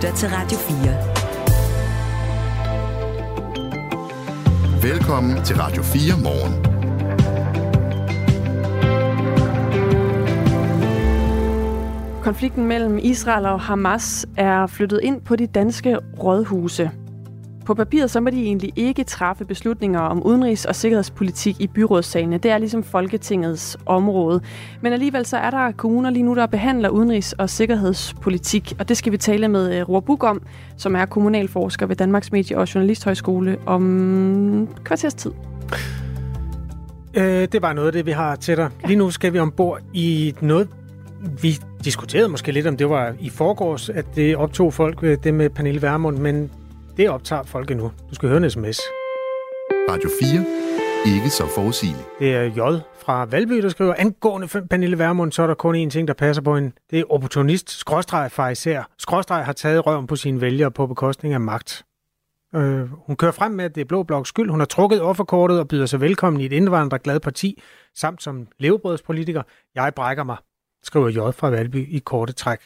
lytter til Radio 4. Velkommen til Radio 4 morgen. Konflikten mellem Israel og Hamas er flyttet ind på de danske rådhuse. På papiret så må de egentlig ikke træffe beslutninger om udenrigs- og sikkerhedspolitik i byrådssalene. Det er ligesom Folketingets område. Men alligevel så er der kommuner lige nu, der behandler udenrigs- og sikkerhedspolitik. Og det skal vi tale med øh, Roar Buk om, som er kommunalforsker ved Danmarks Medie- og Journalisthøjskole om kvarters tid. Øh, det bare noget af det, vi har til dig. Lige nu skal vi ombord i noget, vi diskuterede måske lidt, om det var i forgårs, at det optog folk, det med Pernille Vermund, men det optager folk endnu. Du skal høre en sms. Radio 4. Ikke så forudsigeligt. Det er J fra Valby, der skriver, angående Pernille Vermund, så er der kun én ting, der passer på hende. Det er opportunist, skråstreg fra især. Skråstreg har taget røven på sine vælgere på bekostning af magt. Øh, hun kører frem med, at det er Blå Bloks skyld. Hun har trukket offerkortet og byder sig velkommen i et indvandrerglad parti, samt som levebrødspolitiker. Jeg brækker mig, skriver J fra Valby i korte træk.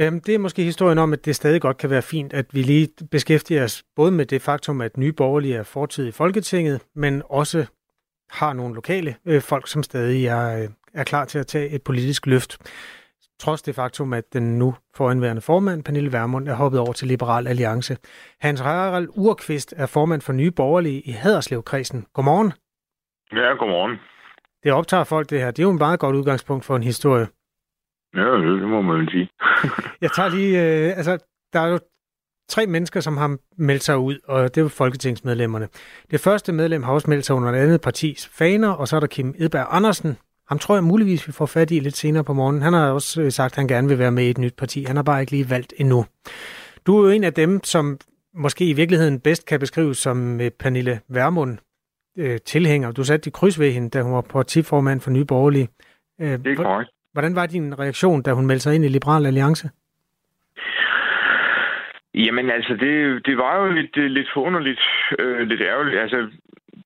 Øhm, det er måske historien om, at det stadig godt kan være fint, at vi lige beskæftiger os både med det faktum, at nye borgerlige er fortid i Folketinget, men også har nogle lokale øh, folk, som stadig er, øh, er klar til at tage et politisk løft. Trods det faktum, at den nu foranværende formand, Pernille Vermund, er hoppet over til Liberal Alliance. Hans Harald Urqvist er formand for Nye Borgerlige i Haderslev-kredsen. Godmorgen. Ja, godmorgen. Det optager folk det her. Det er jo en meget godt udgangspunkt for en historie. Ja, det må man sige. jeg tager lige... Øh, altså, der er jo tre mennesker, som har meldt sig ud, og det er jo folketingsmedlemmerne. Det første medlem har også meldt sig under et andet partis faner, og så er der Kim Edberg Andersen. Ham tror jeg muligvis, vi får fat i lidt senere på morgenen. Han har også øh, sagt, at han gerne vil være med i et nyt parti. Han har bare ikke lige valgt endnu. Du er jo en af dem, som måske i virkeligheden bedst kan beskrives som øh, Pernille Vermund øh, tilhænger. Du satte dit kryds ved hende, da hun var partiformand for Nye Borgerlige. Øh, det er korrekt. Hvordan var din reaktion, da hun meldte sig ind i Liberal Alliance? Jamen altså, det, det var jo lidt, øh, lidt forunderligt, øh, lidt ærgerligt. Altså,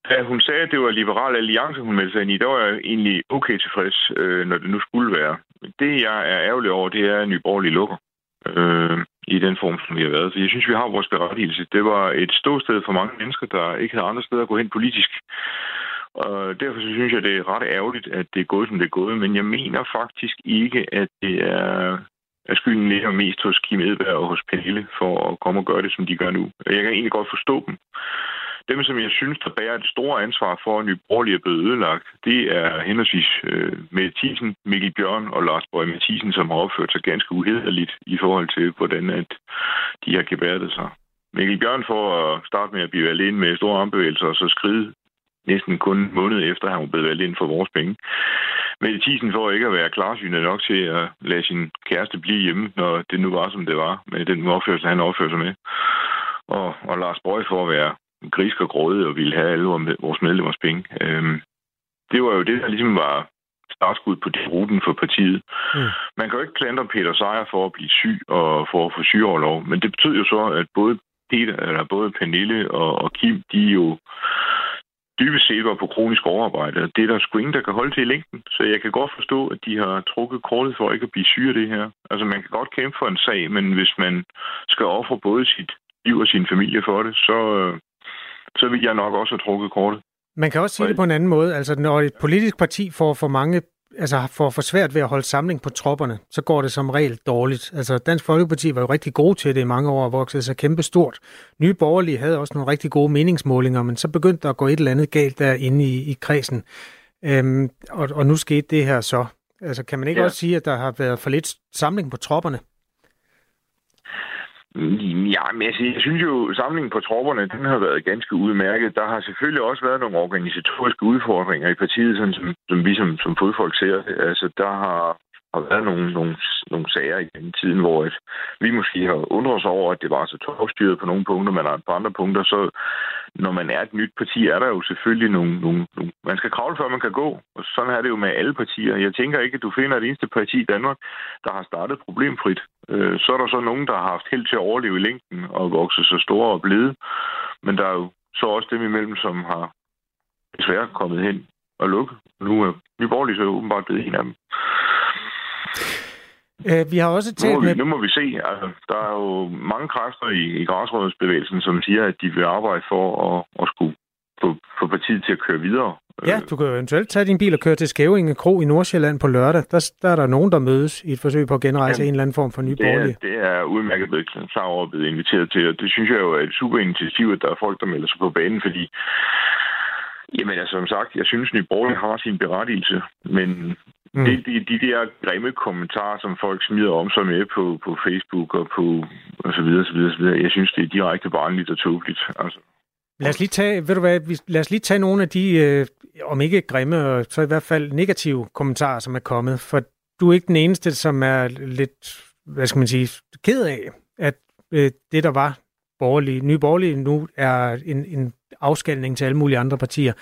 da hun sagde, at det var Liberal Alliance, hun meldte sig ind i, der var jeg egentlig okay tilfreds, øh, når det nu skulle være. Det, jeg er ærgerlig over, det er, at Nyborgerlig lukker øh, i den form, som vi har været. Så jeg synes, vi har vores berettigelse. Det var et ståsted for mange mennesker, der ikke havde andre steder at gå hen politisk. Og derfor så synes jeg, det er ret ærgerligt, at det er gået, som det er gået. Men jeg mener faktisk ikke, at det er at skylden ligger mest hos Kim Edberg og hos Pelle for at komme og gøre det, som de gør nu. Jeg kan egentlig godt forstå dem. Dem, som jeg synes, der bærer et stort ansvar for, at Nye Borgerlige er blevet ødelagt, det er henholdsvis øh, Mette Thiesen, Mikkel Bjørn og Lars Bøge Mathisen, som har opført sig ganske uhederligt i forhold til, hvordan at de har gebærdet sig. Mikkel Bjørn for at starte med at blive alene med store armbevægelser og så skride næsten kun en måned efter, at han var blevet valgt ind for vores penge. Mette Thiesen for ikke at være klarsynet nok til at lade sin kæreste blive hjemme, når det nu var, som det var, med den opførsel, han opfører sig med. Og, og Lars Bøge for at være grisk og grådig og ville have alle vores medlemmers penge. Øhm, det var jo det, der ligesom var startskud på det ruten for partiet. Mm. Man kan jo ikke klandre Peter Sejer for at blive syg og for at få sygeoverlov, men det betyder jo så, at både Peter, eller både Pernille og, og Kim, de jo dybest set var på kronisk overarbejde. Det er der sgu ingen, der kan holde til i længden. Så jeg kan godt forstå, at de har trukket kortet for ikke at blive syge af det her. Altså, man kan godt kæmpe for en sag, men hvis man skal ofre både sit liv og sin familie for det, så, øh, så vil jeg nok også have trukket kortet. Man kan også sige det på en anden måde. Altså, når et politisk parti får for mange altså får for svært ved at holde samling på tropperne, så går det som regel dårligt. Altså Dansk Folkeparti var jo rigtig gode til det i mange år og voksede sig kæmpe stort. Nye borgerlige havde også nogle rigtig gode meningsmålinger, men så begyndte der at gå et eller andet galt derinde i, i kredsen. Øhm, og, og nu skete det her så. Altså kan man ikke ja. også sige, at der har været for lidt samling på tropperne? Ja, men altså, jeg synes jo, samlingen på tropperne, den har været ganske udmærket. Der har selvfølgelig også været nogle organisatoriske udfordringer i partiet, sådan som, som vi som, som fodfolk ser. Altså, der har, har været nogle, nogle, nogle sager i den tiden, hvor et, vi måske har undret os over, at det var så topstyret på nogle punkter, men på andre punkter, så når man er et nyt parti, er der jo selvfølgelig nogle, nogle, nogle... Man skal kravle, før man kan gå. Og sådan er det jo med alle partier. Jeg tænker ikke, at du finder et eneste parti i Danmark, der har startet problemfrit. Øh, så er der så nogen, der har haft held til at overleve i længden og vokse så store og blide. Men der er jo så også dem imellem, som har desværre kommet hen og lukket. Nu er Nyborg så åbenbart blevet en af dem. Øh, vi har også talt nu må vi, med... Nu må vi se. Altså, der er jo mange kræfter i, i græsrådsbevægelsen, som siger, at de vil arbejde for at, at skulle få, få partiet til at køre videre. Ja, du kan jo eventuelt tage din bil og køre til Skævinge Kro i Nordsjælland på lørdag. Der, der er der nogen, der mødes i et forsøg på at genrejse Jamen, en eller anden form for ny det er, borgerlig. det er udmærket blevet klar over blevet inviteret til, og det synes jeg jo er et super initiativ, at der er folk, der melder sig på banen, fordi Jamen altså, som sagt, jeg synes, Nye Borgerlige har sin berettigelse, men mm. det, de, de der grimme kommentarer, som folk smider om sig med på, på Facebook og på og så videre, så videre, så videre, jeg synes, det er direkte barnligt og tåbeligt. Altså. Lad os lige tage, ved du hvad, lad os lige tage nogle af de, øh, om ikke grimme, så i hvert fald negative kommentarer, som er kommet. For du er ikke den eneste, som er lidt, hvad skal man sige, ked af, at øh, det, der var borgerlige, nye borgerlige nu, er en, en afskalning til alle mulige andre partier.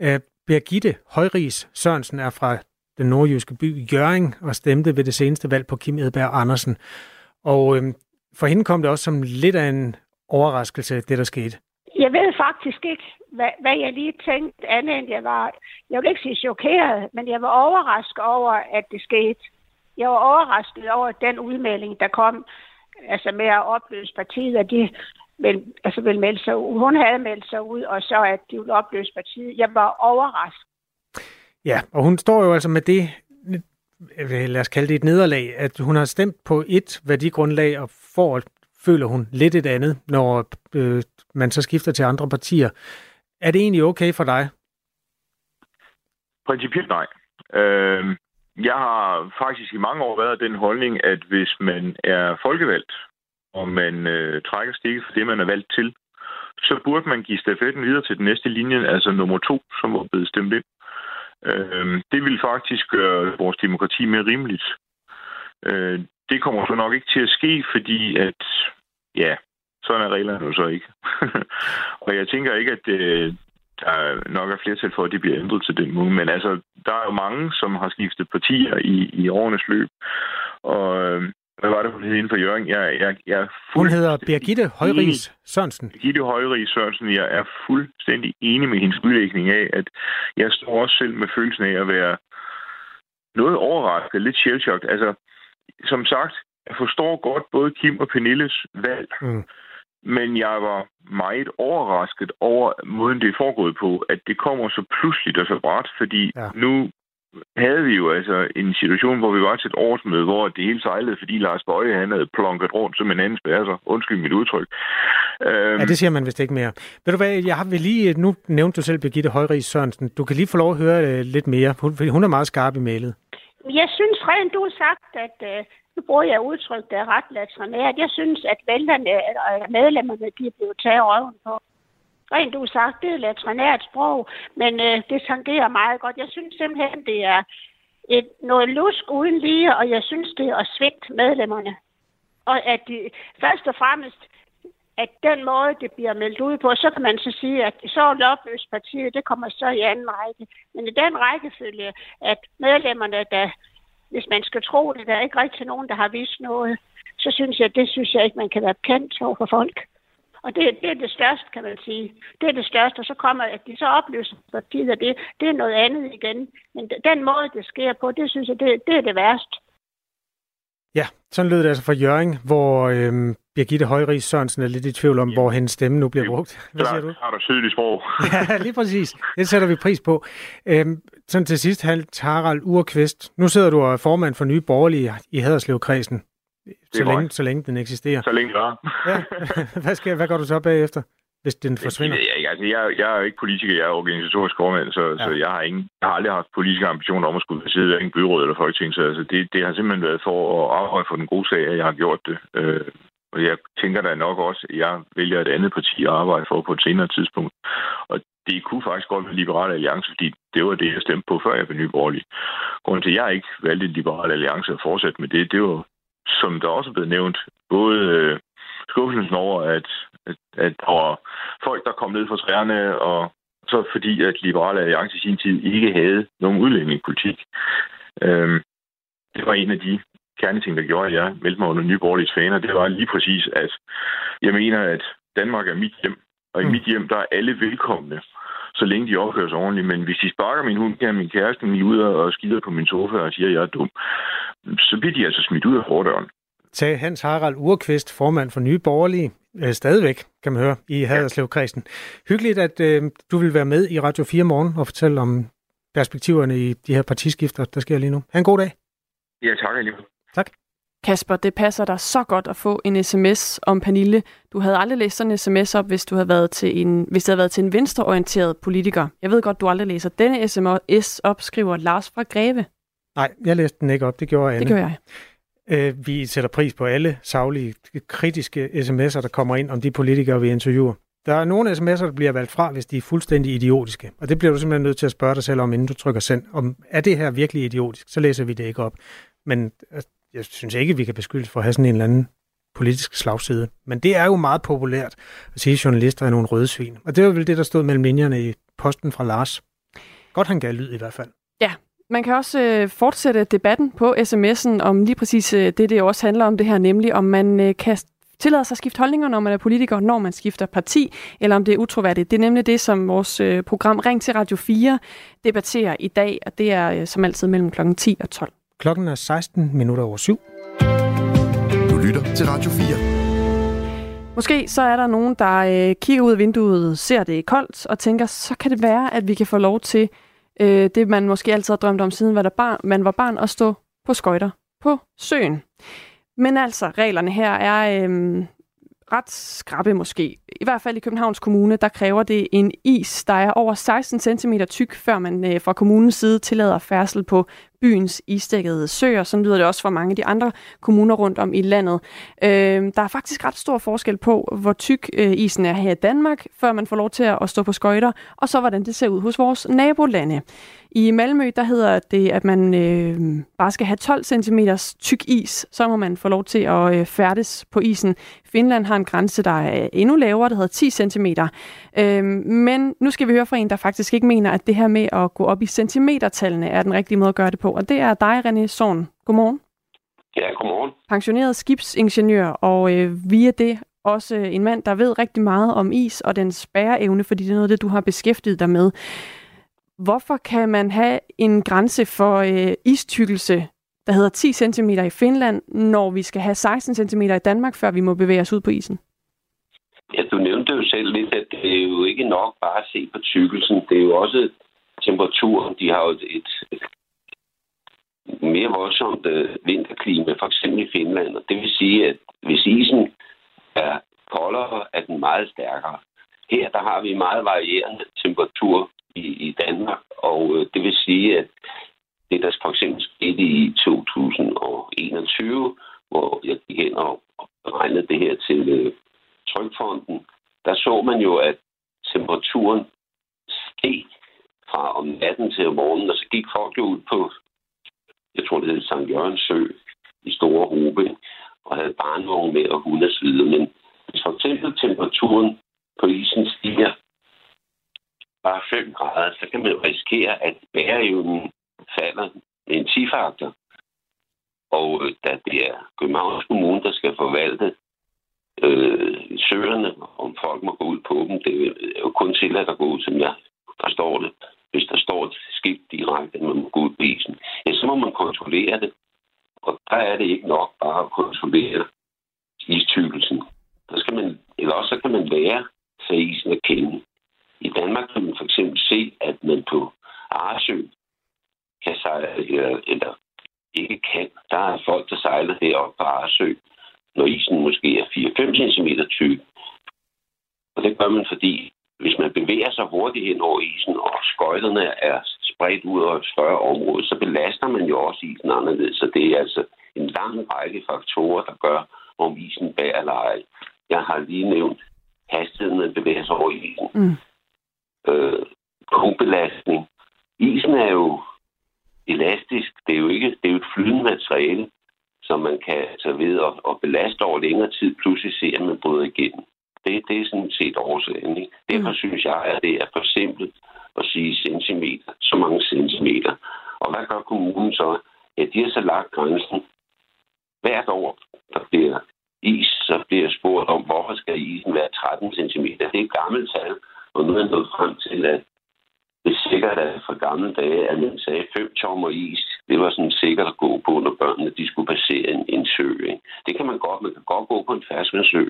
Øh, Birgitte Højris Sørensen er fra den nordjyske by Jøring og stemte ved det seneste valg på Kim Edberg Andersen. Og øh, for hende kom det også som lidt af en overraskelse, det der skete. Jeg ved faktisk ikke, hvad, hvad jeg lige tænkte andet end jeg var, jeg vil ikke sige chokeret, men jeg var overrasket over, at det skete. Jeg var overrasket over den udmelding, der kom altså med at opløse partiet, at de vil, altså vil melde sig ud. Hun havde meldt sig ud, og så at de ville opløse partiet. Jeg var overrasket. Ja, og hun står jo altså med det, lad os kalde det et nederlag, at hun har stemt på et værdigrundlag og får, føler hun, lidt et andet, når øh, man så skifter til andre partier. Er det egentlig okay for dig? Principielt nej. Øh, jeg har faktisk i mange år været den holdning, at hvis man er folkevalgt, og man øh, trækker stikket for det, man er valgt til, så burde man give stafetten videre til den næste linje, altså nummer to, som var blevet stemt ind. Øh, det vil faktisk gøre vores demokrati mere rimeligt. Øh, det kommer så nok ikke til at ske, fordi at, ja, sådan er reglerne jo så ikke. og jeg tænker ikke, at øh, der nok er flertal for, at det bliver ændret til den måde. Men altså, der er jo mange, som har skiftet partier i, i årenes løb. Og øh, hvad var det, hun hed inden for Jørgen? Jeg, jeg, jeg hun hedder Birgitte Højris Sørensen. Birgitte Højris Sørensen. Jeg er fuldstændig enig med hendes udlægning af, at jeg står også selv med følelsen af at være noget overrasket, lidt shell Altså, som sagt, jeg forstår godt både Kim og Pernilles valg. Mm. Men jeg var meget overrasket over måden, det er foregået på, at det kommer så pludseligt og så bræt, fordi ja. nu havde vi jo altså en situation, hvor vi var til et årsmøde, hvor det hele sejlede, fordi Lars Bøje han havde plonket rundt som en anden spærser. Undskyld mit udtryk. Øhm, ja, det siger man vist ikke mere. Ved du hvad, jeg har vel lige, nu nævnte du selv Birgitte Højrig Sørensen. Du kan lige få lov at høre øh, lidt mere, hun, hun er meget skarp i mailet. Jeg synes rent, du har sagt, at øh, nu bruger jeg udtryk, der er ret latrinært. Jeg synes, at vælgerne og medlemmerne, de er blevet taget røven på. Rent du sagt, det er latrinært sprog, men øh, det tangerer meget godt. Jeg synes simpelthen, det er et, noget lusk uden lige, og jeg synes, det er at svigte medlemmerne. Og at de, først og fremmest, at den måde, det bliver meldt ud på, så kan man så sige, at så er opløst partiet, det kommer så i anden række. Men i den rækkefølge, at medlemmerne, der hvis man skal tro det, der er ikke rigtig nogen, der har vist noget, så synes jeg, det synes jeg ikke, man kan være kendt over for folk. Og det, det er det største, kan man sige. Det er det største, og så kommer, at de så opløser partiet, det, det er noget andet igen. Men den måde, det sker på, det synes jeg, det, det er det værste. Ja, sådan lød det altså fra Jørgen, hvor øhm, Birgitte Højris Sørensen er lidt i tvivl om, ja. hvor hendes stemme nu bliver brugt. Hvad siger du? Har du tydeligt sprog. ja, lige præcis. Det sætter vi pris på. Øhm, sådan til sidst, Harald Urkvist. Nu sidder du og er formand for Nye Borgerlige i Haderslev-kredsen. Så længe, så længe den eksisterer. Så længe der ja. hvad, skal, hvad går du så bagefter? hvis den forsvinder? Jeg, altså, jeg, jeg er ikke politiker, jeg er organisatorisk formand, så, ja. så jeg, har ingen, jeg har aldrig haft politiske ambitioner om at skulle sidde i en byråd eller folketing, så altså, det, det har simpelthen været for at arbejde for den gode sag, at jeg har gjort det. Øh, og jeg tænker da nok også, at jeg vælger et andet parti at arbejde for på et senere tidspunkt. Og det kunne faktisk godt være Liberale Alliance, fordi det var det, jeg stemte på, før jeg blev nyborgerlig. Grunden til, at jeg ikke valgte Liberale Alliance at fortsætte med det, det var, som der også er blevet nævnt, både øh, skuffelsen over, at, at, at der var folk, der kom ned fra træerne, og så fordi, at Liberale Alliance i sin tid ikke havde nogen udlændingepolitik. Øhm, det var en af de kerneting, der gjorde, at jeg meldte mig under Nye Borgerlige faner. Det var lige præcis, at jeg mener, at Danmark er mit hjem, og i mm. mit hjem, der er alle velkomne, så længe de opfører sig ordentligt. Men hvis de sparker min hund, kan min kæreste lige ud og skider på min sofa og siger, at jeg er dum. Så bliver de altså smidt ud af fordøren. Tag Hans Harald Urqvist, formand for Nye Borgerlige, øh, stadigvæk, kan man høre, i Haderslev-kredsen. Hyggeligt, at øh, du vil være med i Radio 4 morgen og fortælle om perspektiverne i de her partiskifter, der sker lige nu. Ha' en god dag. Ja, tak alligevel. Tak. Kasper, det passer dig så godt at få en sms om Pernille. Du havde aldrig læst sådan en sms op, hvis du havde været til en, hvis det havde været til en venstreorienteret politiker. Jeg ved godt, du aldrig læser denne sms op, skriver Lars fra Greve. Nej, jeg læste den ikke op. Det gjorde Anne. Det gør jeg. Øh, vi sætter pris på alle savlige, kritiske sms'er, der kommer ind om de politikere, vi interviewer. Der er nogle sms'er, der bliver valgt fra, hvis de er fuldstændig idiotiske. Og det bliver du simpelthen nødt til at spørge dig selv om, inden du trykker send. Om, er det her virkelig idiotisk? Så læser vi det ikke op. Men øh, jeg synes ikke, vi kan beskyldes for at have sådan en eller anden politisk slagside. Men det er jo meget populært at sige, at journalister er nogle røde svin. Og det var vel det, der stod mellem linjerne i posten fra Lars. Godt han gav lyd i hvert fald. Man kan også øh, fortsætte debatten på sms'en om lige præcis øh, det, det også handler om det her, nemlig om man øh, kan tillade sig at skifte holdninger, når man er politiker, når man skifter parti, eller om det er utroværdigt. Det er nemlig det, som vores øh, program Ring til Radio 4 debatterer i dag, og det er øh, som altid mellem kl. 10 og 12. Klokken er 16 minutter over syv. Du lytter til Radio 4. Måske så er der nogen, der øh, kigger ud af vinduet, ser det koldt og tænker, så kan det være, at vi kan få lov til øh, det, man måske altid har drømt om, siden man var barn, man var barn, at stå på skøjter på søen. Men altså, reglerne her er øh, ret skrappe måske. I hvert fald i Københavns Kommune, der kræver det en is, der er over 16 cm tyk, før man øh, fra kommunens side tillader færdsel på byens isdækkede søer. Sådan lyder det også for mange af de andre kommuner rundt om i landet. Øh, der er faktisk ret stor forskel på, hvor tyk øh, isen er her i Danmark, før man får lov til at stå på skøjter, og så hvordan det ser ud hos vores nabolande. I Malmø, der hedder det, at man øh, bare skal have 12 cm tyk is, så må man få lov til at øh, færdes på isen. Finland har en grænse, der er endnu lavere, der hedder 10 cm. Øh, men nu skal vi høre fra en, der faktisk ikke mener, at det her med at gå op i centimetertallene er den rigtige måde at gøre det på. Og det er dig, René Sorn. Godmorgen. Ja, godmorgen. Pensioneret skibsingeniør, og øh, via det også en mand, der ved rigtig meget om is og dens bæreevne, fordi det er noget af det, du har beskæftiget dig med. Hvorfor kan man have en grænse for øh, istykkelse, der hedder 10 cm i Finland, når vi skal have 16 cm i Danmark, før vi må bevæge os ud på isen? Ja, du nævnte jo selv lidt, at det er jo ikke nok bare at se på tykkelsen. Det er jo også temperaturen. De har jo et, et mere voldsomt øh, vinterklima, for eksempel i Finland. Og det vil sige, at hvis isen er koldere, er den meget stærkere. Her der har vi meget varierende temperatur i, i Danmark, og øh, det vil sige, at det, der for eksempel skete i 2021, hvor jeg gik ind og beregnede det her til øh, Trykfonden, der så man jo, at temperaturen steg fra om natten til om morgenen, og så gik folk jo ud på, jeg tror det hed Sankt Jørgens Sø, i store gruppe, og havde barnevogn med og hund og. Men hvis for eksempel temperaturen på isen stiger bare 5 grader, så kan man risikere, at bæreevnen falder med en 10-faktor. Og øh, da det er Københavns Kommune, der skal forvalte øh, søerne, om folk må gå ud på dem, det er jo kun tilladt at gå ud, som jeg forstår det. Hvis der står et skilt direkte, at man må gå ud på isen, ja, så må man kontrollere det. Og der er det ikke nok bare at kontrollere istykkelsen. Der skal man, eller også så kan man lære sig isen at kende. I Danmark kan man for eksempel se, at man på Arsø kan sejle, eller, eller ikke kan. Der er folk, der sejler heroppe på Arsø, når isen måske er 4-5 cm tyk. Og det gør man, fordi sig hurtigt hen over isen, og skøjterne er spredt ud over et større område, så belaster man jo også isen anderledes. Så det er altså en lang række faktorer, der gør, om isen bærer eller ej. Jeg har lige nævnt hastigheden, man bevæger sig over isen. Mm. Øh, punktbelastning. Isen er jo elastisk. Det er jo ikke det er jo et flydende materiale, som man kan tage ved og, og belaste over længere tid, pludselig se, at man bryder igennem. Det, det er sådan set årsagen. Ikke? Derfor mm. synes jeg, at det er for simpelt at sige centimeter, så mange centimeter. Og hvad gør kommunen så? Ja, de har så lagt grænsen. Hvert år, der bliver is, så bliver jeg spurgt om, hvorfor skal isen være 13 cm. Det er et gammelt tal, og nu er jeg nået frem til, at det er sikkert, at fra gamle dage, at man sagde 5 tommer is det var sådan sikkert at gå på, når børnene de skulle passere en, en sø. Ikke? Det kan man godt. Man kan godt gå på en ferskvandssø,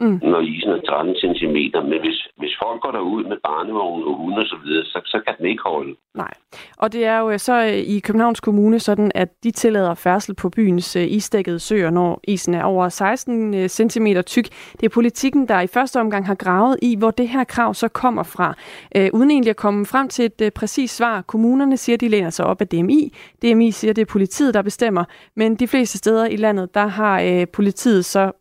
mm. når isen er 13 cm. Men hvis, hvis folk går derud med barnevogn og hunde og så videre, så, så kan den ikke holde. Nej. Og det er jo øh, så øh, i Københavns Kommune sådan, at de tillader færdsel på byens øh, isdækkede søer, når isen er over 16 cm tyk. Det er politikken, der i første omgang har gravet i, hvor det her krav så kommer fra. uden egentlig at komme frem til et præcist svar. Kommunerne siger, de læner sig op af DMI. DMI siger, det er politiet, der bestemmer. Men de fleste steder i landet, der har politiet så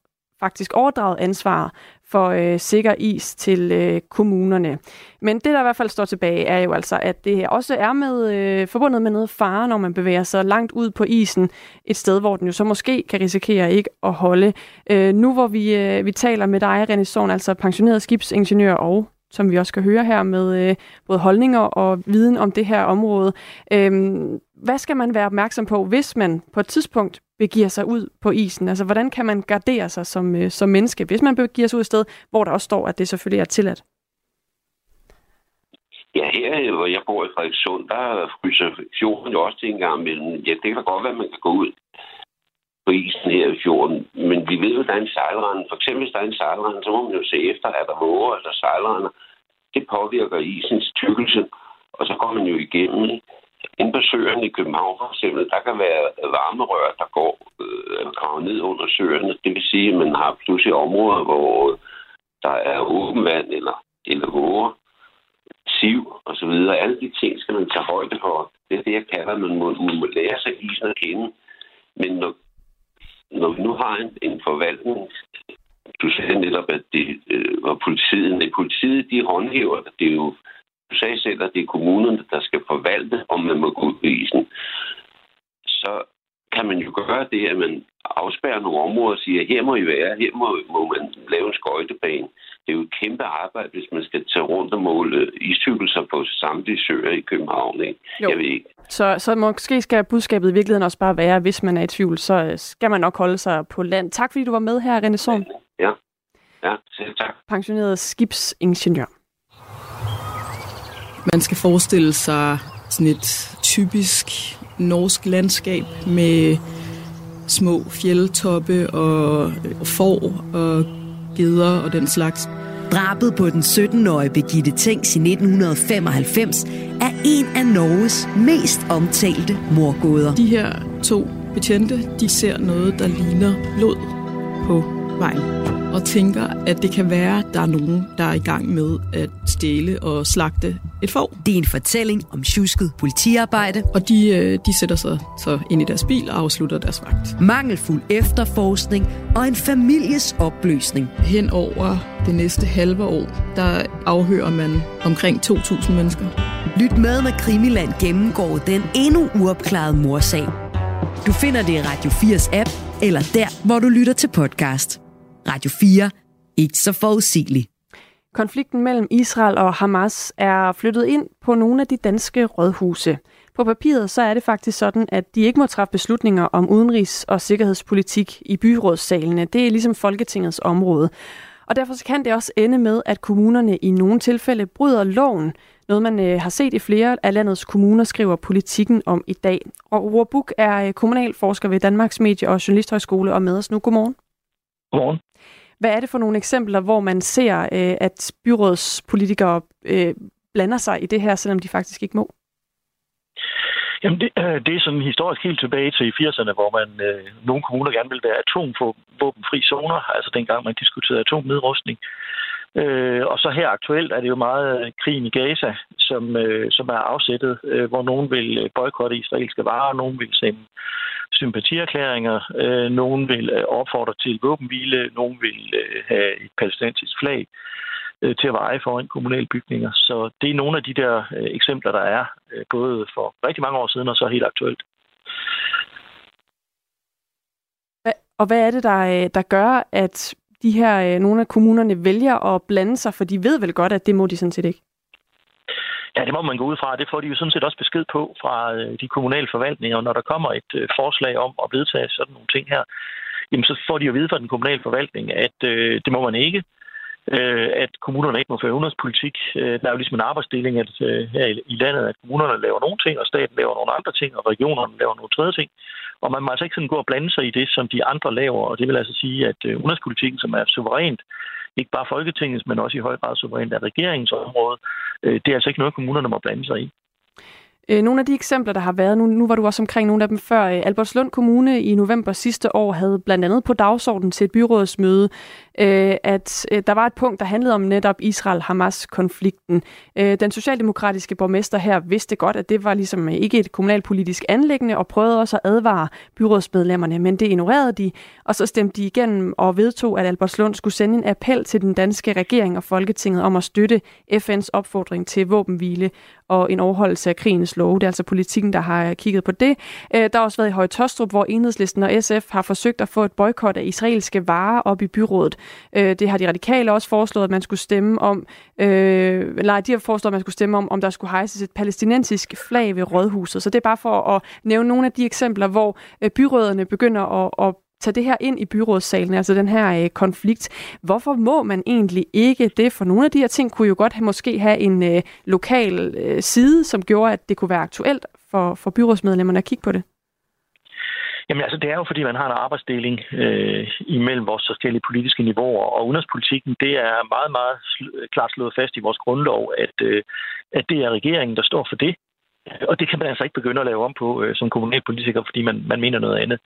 faktisk overdraget ansvar for øh, sikker is til øh, kommunerne. Men det, der i hvert fald står tilbage, er jo altså, at det her også er med øh, forbundet med noget fare, når man bevæger sig langt ud på isen, et sted, hvor den jo så måske kan risikere ikke at holde. Øh, nu hvor vi, øh, vi taler med dig, René Sorn, altså pensioneret skibsingeniør og som vi også skal høre her med øh, både holdninger og viden om det her område. Øh, hvad skal man være opmærksom på, hvis man på et tidspunkt begiver sig ud på isen? Altså, hvordan kan man gardere sig som, øh, som menneske, hvis man begiver sig ud et sted, hvor der også står, at det selvfølgelig er tilladt? Ja, her hvor jeg bor i Frederikssund, der fryser fjorden jo også til en gang imellem. Ja, det kan da godt være, at man kan gå ud på isen her i fjorden. Men vi ved jo, at der er en sejlrende. For eksempel, hvis der er en sejlrende, så må man jo se efter, at der våger eller sejlrende. Det påvirker isens tykkelse, og så går man jo igennem på søerne i København for eksempel, der kan være varmerør, der går øh, gravet ned under søerne. Det vil sige, at man har pludselig områder, hvor der er åben vand eller, eller våger, siv og så videre. Alle de ting skal man tage højde for. Det er det, jeg kalder, at man må, man må lære sig isen at kende. Men når, når vi nu har en, en forvaltning, du sagde netop, at det øh, var politiet. Nej, politiet, de håndhæver, det er jo du sagde selv, at det er kommunerne, der skal forvalte, om man må gå ud på isen. Så kan man jo gøre det, at man afspærrer nogle områder og siger, her må I være, her må, må man lave en skøjtebane. Det er jo et kæmpe arbejde, hvis man skal tage rundt og måle istykkelser på samtlige søer i København. Ikke? Jo. Jeg ved ikke. Så, så måske skal budskabet i virkeligheden også bare være, at hvis man er i tvivl, så skal man nok holde sig på land. Tak fordi du var med her, René Sorn. Ja, ja selv tak. Pensioneret skibsingeniør. Man skal forestille sig sådan et typisk norsk landskab med små fjeldtoppe og får og geder og den slags. Drabet på den 17-årige Birgitte Tengs i 1995 er en af Norges mest omtalte morgåder. De her to betjente, de ser noget, der ligner blod på vejen og tænker, at det kan være, at der er nogen, der er i gang med at stjæle og slagte et får. Det er en fortælling om tjusket politiarbejde. Og de, øh, de sætter sig så ind i deres bil og afslutter deres vagt. Mangelfuld efterforskning og en families opløsning. Hen over det næste halve år, der afhører man omkring 2.000 mennesker. Lyt med, når Krimiland gennemgår den endnu uopklarede morsag. Du finder det i Radio 4's app, eller der, hvor du lytter til podcast. Radio 4. Ikke så forudsigeligt. Konflikten mellem Israel og Hamas er flyttet ind på nogle af de danske rådhuse. På papiret så er det faktisk sådan, at de ikke må træffe beslutninger om udenrigs- og sikkerhedspolitik i byrådssalene. Det er ligesom Folketingets område. Og derfor kan det også ende med, at kommunerne i nogle tilfælde bryder loven. Noget man øh, har set i flere af landets kommuner, skriver politikken om i dag. Og Roar Buk er øh, kommunalforsker ved Danmarks Medie- og Journalisthøjskole og med os nu. Godmorgen. Godmorgen. Hvad er det for nogle eksempler, hvor man ser, øh, at byrådspolitikere øh, blander sig i det her, selvom de faktisk ikke må? Jamen, det, øh, det er sådan historisk helt tilbage til 80'erne, hvor man øh, nogle kommuner gerne ville være atomvåbenfri zoner, altså dengang man diskuterede atomnedrustning. Øh, og så her aktuelt er det jo meget øh, krigen i Gaza, som, øh, som er afsættet, øh, hvor nogen vil øh, boykotte israelske varer, nogen vil sende sympatierklæringer. Øh, nogen vil øh, opfordre til våbenhvile, nogen vil øh, have et palæstinensisk flag øh, til at veje foran kommunale bygninger. Så det er nogle af de der øh, eksempler, der er, øh, både for rigtig mange år siden og så helt aktuelt. Og hvad er det, der, øh, der gør, at de her, øh, nogle af kommunerne vælger at blande sig, for de ved vel godt, at det må de sådan set ikke? Ja, det må man gå ud fra. Det får de jo sådan set også besked på fra øh, de kommunale forvaltninger. Når der kommer et øh, forslag om at vedtage sådan nogle ting her, jamen så får de jo vide fra den kommunale forvaltning, at øh, det må man ikke. øh, at kommunerne ikke må føre udenrigspolitik. Øh, der er jo ligesom en arbejdsdeling at, øh, her i, i landet, at kommunerne laver nogle ting, og staten laver nogle andre ting, og regionerne laver nogle tredje ting. Og man må altså ikke sådan gå og blande sig i det, som de andre laver, og det vil altså sige, at øh, udenrigspolitikken, som er suverænt, ikke bare Folketingets, men også i høj grad suverænt af regeringens område, øh, det er altså ikke noget, kommunerne må blande sig i. Øh, nogle af de eksempler, der har været, nu, nu var du også omkring nogle af dem før. Øh, Albertslund Kommune i november sidste år havde blandt andet på dagsordenen til et byrådsmøde, øh, at øh, der var et punkt, der handlede om netop Israel-Hamas-konflikten. Øh, den socialdemokratiske borgmester her vidste godt, at det var ligesom øh, ikke et kommunalpolitisk anlæggende, og prøvede også at advare byrådsmedlemmerne, men det ignorerede de, og så stemte de igennem og vedtog, at Albertslund skulle sende en appel til den danske regering og Folketinget om at støtte FN's opfordring til våbenhvile og en overholdelse af krigens love. Det er altså politikken, der har øh, kigget på det. Øh, der har også været i Høje Tostrup, hvor Enhedslisten og SF har forsøgt at få et boykot af israelske varer op i byrådet. Øh, det har de radikale også foreslået, at man skulle stemme om, øh, nej, de har foreslået, at man skulle stemme om, om der skulle hejses et palæstinensisk flag ved rådhuset. Så det er bare for at nævne nogle af de eksempler, hvor byråderne begynder at, at tage det her ind i byrådssalen, altså den her øh, konflikt. Hvorfor må man egentlig ikke det? For nogle af de her ting kunne jo godt have, måske have en øh, lokal øh, side, som gjorde, at det kunne være aktuelt for, for byrådsmedlemmerne at kigge på det. Jamen altså, det er jo fordi, man har en arbejdsdeling øh, imellem vores forskellige politiske niveauer, og udenrigspolitikken, det er meget, meget sl- klart slået fast i vores grundlov, at, øh, at det er regeringen, der står for det. Og det kan man altså ikke begynde at lave om på øh, som kommunalpolitiker, fordi man, man mener noget andet.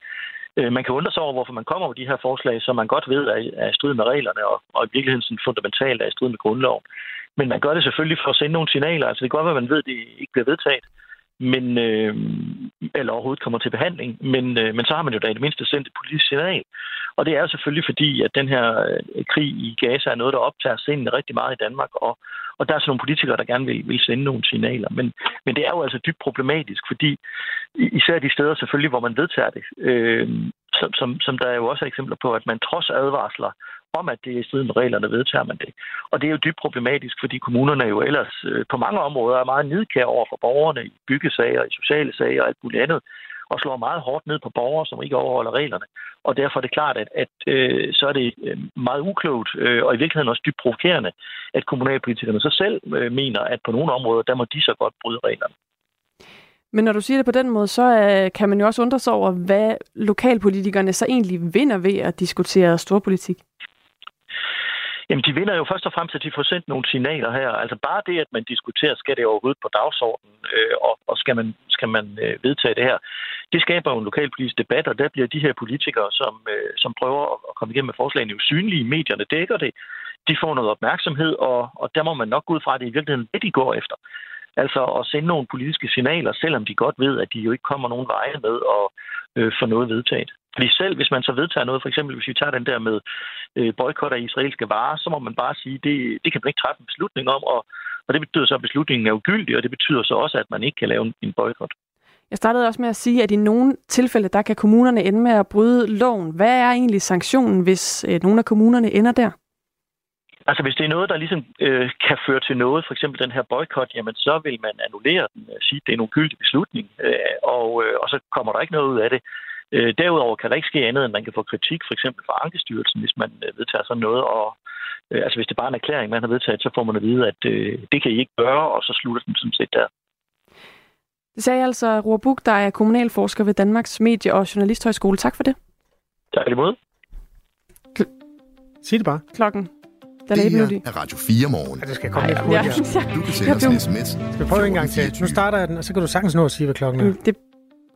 Øh, man kan undre sig over, hvorfor man kommer med de her forslag, som man godt ved er, i strid med reglerne, og, og i virkeligheden sådan fundamentalt er i strid med grundloven. Men man gør det selvfølgelig for at sende nogle signaler. Altså det kan godt være, at man ved, at det ikke bliver vedtaget, men, øh, eller overhovedet kommer til behandling. Men, øh, men så har man jo da i det mindste sendt et politisk signal. Og det er selvfølgelig fordi, at den her øh, krig i Gaza er noget, der optager sindene rigtig meget i Danmark, og, og der er så nogle politikere, der gerne vil, vil sende nogle signaler. Men, men det er jo altså dybt problematisk, fordi især de steder selvfølgelig, hvor man vedtager det, øh, som, som, som der er jo også er eksempler på, at man trods advarsler om, at det er i strid med reglerne, vedtager man det. Og det er jo dybt problematisk, fordi kommunerne jo ellers øh, på mange områder er meget nidkære over for borgerne i byggesager, i sociale sager og alt muligt andet, og slår meget hårdt ned på borgere, som ikke overholder reglerne. Og derfor er det klart, at, at øh, så er det øh, meget uklogt, øh, og i virkeligheden også dybt provokerende, at kommunalpolitikerne så selv øh, mener, at på nogle områder, der må de så godt bryde reglerne. Men når du siger det på den måde, så øh, kan man jo også undre sig over, hvad lokalpolitikerne så egentlig vinder ved at diskutere storpolitik. Jamen, de vinder jo først og fremmest, at de får sendt nogle signaler her. Altså bare det, at man diskuterer, skal det overhovedet på dagsordenen, øh, og, og skal man, skal man øh, vedtage det her, det skaber jo en lokalpolitisk debat, og der bliver de her politikere, som, øh, som prøver at komme igennem med forslagene, jo synlige. Medierne dækker det. De får noget opmærksomhed, og, og der må man nok gå ud fra, at det i virkeligheden det, de går efter. Altså at sende nogle politiske signaler, selvom de godt ved, at de jo ikke kommer nogen veje med at øh, få noget vedtaget. Fordi selv hvis man så vedtager noget, for eksempel hvis vi tager den der med øh, boykot af israelske varer, så må man bare sige, det, det kan man ikke træffe en beslutning om, og, og det betyder så, at beslutningen er ugyldig, og det betyder så også, at man ikke kan lave en, en boykot. Jeg startede også med at sige, at i nogle tilfælde, der kan kommunerne ende med at bryde loven. Hvad er egentlig sanktionen, hvis øh, nogle af kommunerne ender der? Altså hvis det er noget, der ligesom øh, kan føre til noget, for eksempel den her boykot, jamen så vil man annullere den, og sige, at det er en ugyldig beslutning, øh, og, øh, og så kommer der ikke noget ud af det. Øh, derudover kan der ikke ske andet, end man kan få kritik, for eksempel fra Ankestyrelsen, hvis man øh, vedtager sådan noget. Og, øh, altså hvis det bare er en erklæring, man har vedtaget, så får man at vide, at øh, det kan I ikke gøre, og så slutter den sådan set der. Det sagde altså Roar Buk, der er kommunalforsker ved Danmarks Medie- og Journalisthøjskole. Tak for det. Tak imod. Sig det bare. Klokken. Den det her er Radio 4 morgen. Ja, det skal komme lidt hurtigere. Ja. Du kan sende os en sms. Skal vi prøve en gang til? Nu starter jeg den, og så kan du sagtens nå at sige, hvad klokken er. Mm, det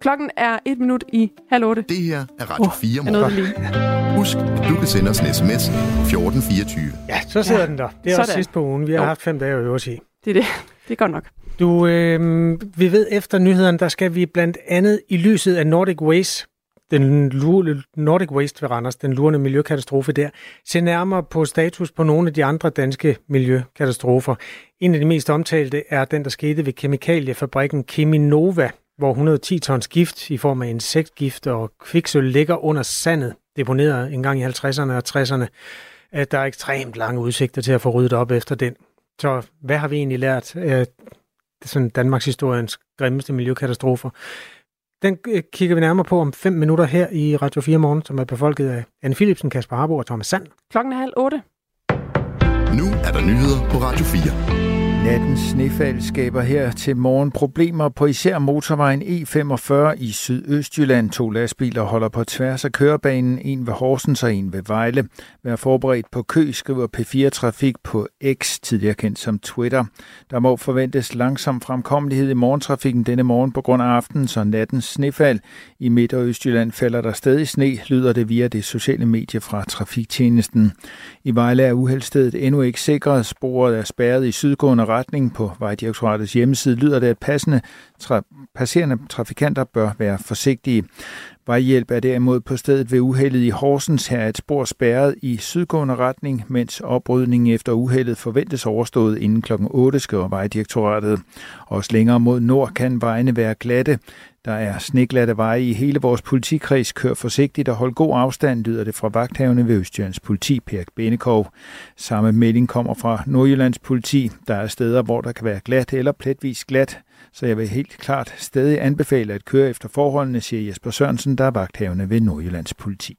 Klokken er et minut i halv otte. Det her er Radio 4 morgen. Husk, at du kan sende os en sms 1424. Ja, så sidder ja. den der. Det er Sådan. også sidst på ugen. Vi har jo. haft fem dage at øve os i. Det er det. Det er godt nok. Du, øh, vi ved efter nyhederne, der skal vi blandt andet i lyset af Nordic Waste, den Nordic Waste ved Randers, den lurende miljøkatastrofe der, se nærmere på status på nogle af de andre danske miljøkatastrofer. En af de mest omtalte er den, der skete ved kemikaliefabrikken Keminova, hvor 110 tons gift i form af insektgift og kviksøl ligger under sandet, deponeret en gang i 50'erne og 60'erne. At der er ekstremt lange udsigter til at få ryddet op efter den. Så hvad har vi egentlig lært af sådan Danmarks historiens grimmeste miljøkatastrofer? Den øh, kigger vi nærmere på om fem minutter her i Radio 4 Morgen, som er befolket af Anne Philipsen, Kasper Harbo og Thomas Sand. Klokken er halv otte. Nu er der nyheder på Radio 4. Nattens snefald skaber her til morgen problemer på især motorvejen E45 i Sydøstjylland. To lastbiler holder på tværs af kørebanen, en ved Horsens og en ved Vejle. Vær forberedt på kø, skriver P4 Trafik på X, tidligere kendt som Twitter. Der må forventes langsom fremkommelighed i morgentrafikken denne morgen på grund af aftenens og nattens snefald. I Midt- og Østjylland falder der stadig sne, lyder det via det sociale medie fra Trafiktjenesten. I Vejle er uheldstedet endnu ikke sikret. Sporet er spærret i sydgående beretning På Vejdirektoratets hjemmeside lyder det, at passende tra- passerende trafikanter bør være forsigtige. Vejhjælp er derimod på stedet ved uheldet i Horsens. Her et spor spærret i sydgående retning, mens oprydningen efter uheldet forventes overstået inden kl. 8, skriver Vejdirektoratet. Også længere mod nord kan vejene være glatte. Der er sneglatte veje i hele vores politikreds. Kør forsigtigt og hold god afstand, lyder det fra vagthavende ved Østjyllands politi, Per Benekov. Samme melding kommer fra Nordjyllands politi. Der er steder, hvor der kan være glat eller pletvis glat, så jeg vil helt klart stadig anbefale at køre efter forholdene, siger Jesper Sørensen, der er vagthavende ved Nordjyllands politi.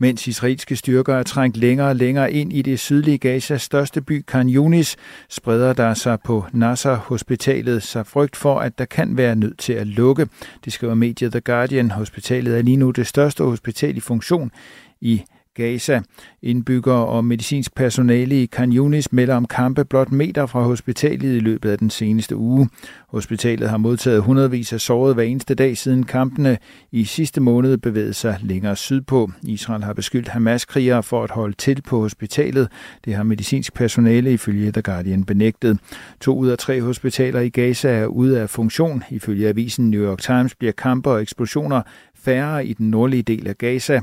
Mens israelske styrker er trængt længere og længere ind i det sydlige Gazas største by, Khan Yunis, spreder der sig på Nasser-hospitalet sig frygt for, at der kan være nødt til at lukke. Det skriver mediet The Guardian. Hospitalet er lige nu det største hospital i funktion i Gaza. Indbyggere og medicinsk personale i Khan Yunis melder om kampe blot meter fra hospitalet i løbet af den seneste uge. Hospitalet har modtaget hundredvis af sårede hver eneste dag siden kampene i sidste måned bevægede sig længere sydpå. Israel har beskyldt Hamas-krigere for at holde til på hospitalet. Det har medicinsk personale ifølge The Guardian benægtet. To ud af tre hospitaler i Gaza er ude af funktion. Ifølge avisen New York Times bliver kampe og eksplosioner færre i den nordlige del af Gaza.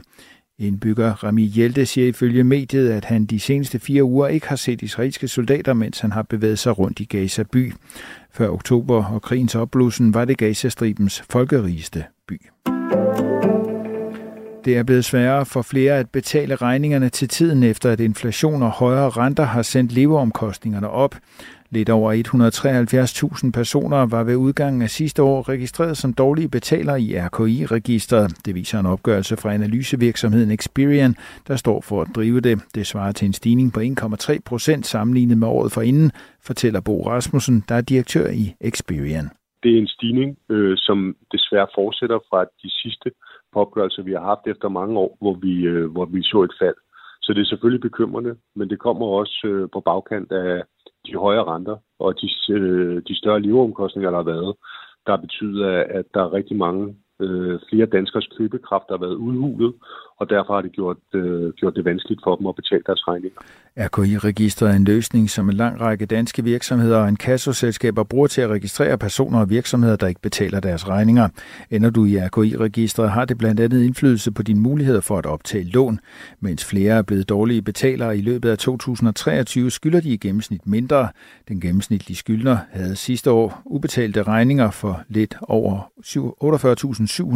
Indbygger Rami Hjelte siger ifølge mediet, at han de seneste fire uger ikke har set israelske soldater, mens han har bevæget sig rundt i Gaza by. Før oktober og krigens opblussen var det Gazastribens folkerigeste by. Det er blevet sværere for flere at betale regningerne til tiden efter, at inflation og højere renter har sendt leveomkostningerne op. Lidt over 173.000 personer var ved udgangen af sidste år registreret som dårlige betalere i RKI-registret. Det viser en opgørelse fra analysevirksomheden Experian, der står for at drive det. Det svarer til en stigning på 1,3 procent sammenlignet med året forinden, fortæller Bo Rasmussen, der er direktør i Experian. Det er en stigning, øh, som desværre fortsætter fra de sidste opgørelser, vi har haft efter mange år, hvor vi, øh, hvor vi så et fald. Så det er selvfølgelig bekymrende, men det kommer også øh, på bagkant af de højere renter og de, øh, de større leveomkostninger, der har været, der betyder, at der er rigtig mange øh, flere danskers købekraft, der har været udhulet, og derfor har det gjort, øh, gjort det vanskeligt for dem at betale deres regninger. RKI-registret er en løsning, som en lang række danske virksomheder og en kassoselskaber bruger til at registrere personer og virksomheder, der ikke betaler deres regninger. Ender du i RKI-registret, har det blandt andet indflydelse på dine muligheder for at optage lån. Mens flere er blevet dårlige betalere i løbet af 2023, skylder de i gennemsnit mindre. Den gennemsnitlige skyldner havde sidste år ubetalte regninger for lidt over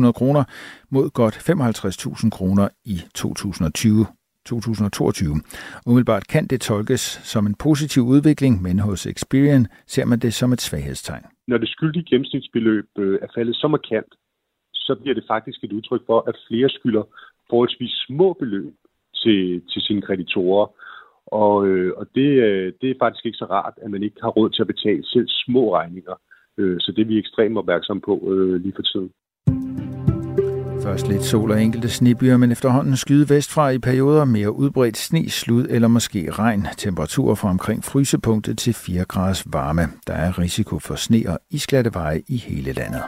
48.700 kroner mod godt 55.000 kroner i 2020. 2022. Umiddelbart kan det tolkes som en positiv udvikling, men hos Experian ser man det som et svaghedstegn. Når det skyldige gennemsnitsbeløb øh, er faldet så markant, så bliver det faktisk et udtryk for, at flere skylder forholdsvis små beløb til, til sine kreditorer. Og, øh, og det, øh, det er faktisk ikke så rart, at man ikke har råd til at betale selv små regninger. Øh, så det er vi ekstremt opmærksomme på øh, lige for tiden. Først lidt sol og enkelte snebyer, men efterhånden skyde vestfra i perioder mere udbredt sne, slud eller måske regn. Temperaturer fra omkring frysepunktet til 4 graders varme. Der er risiko for sne og isglatte veje i hele landet.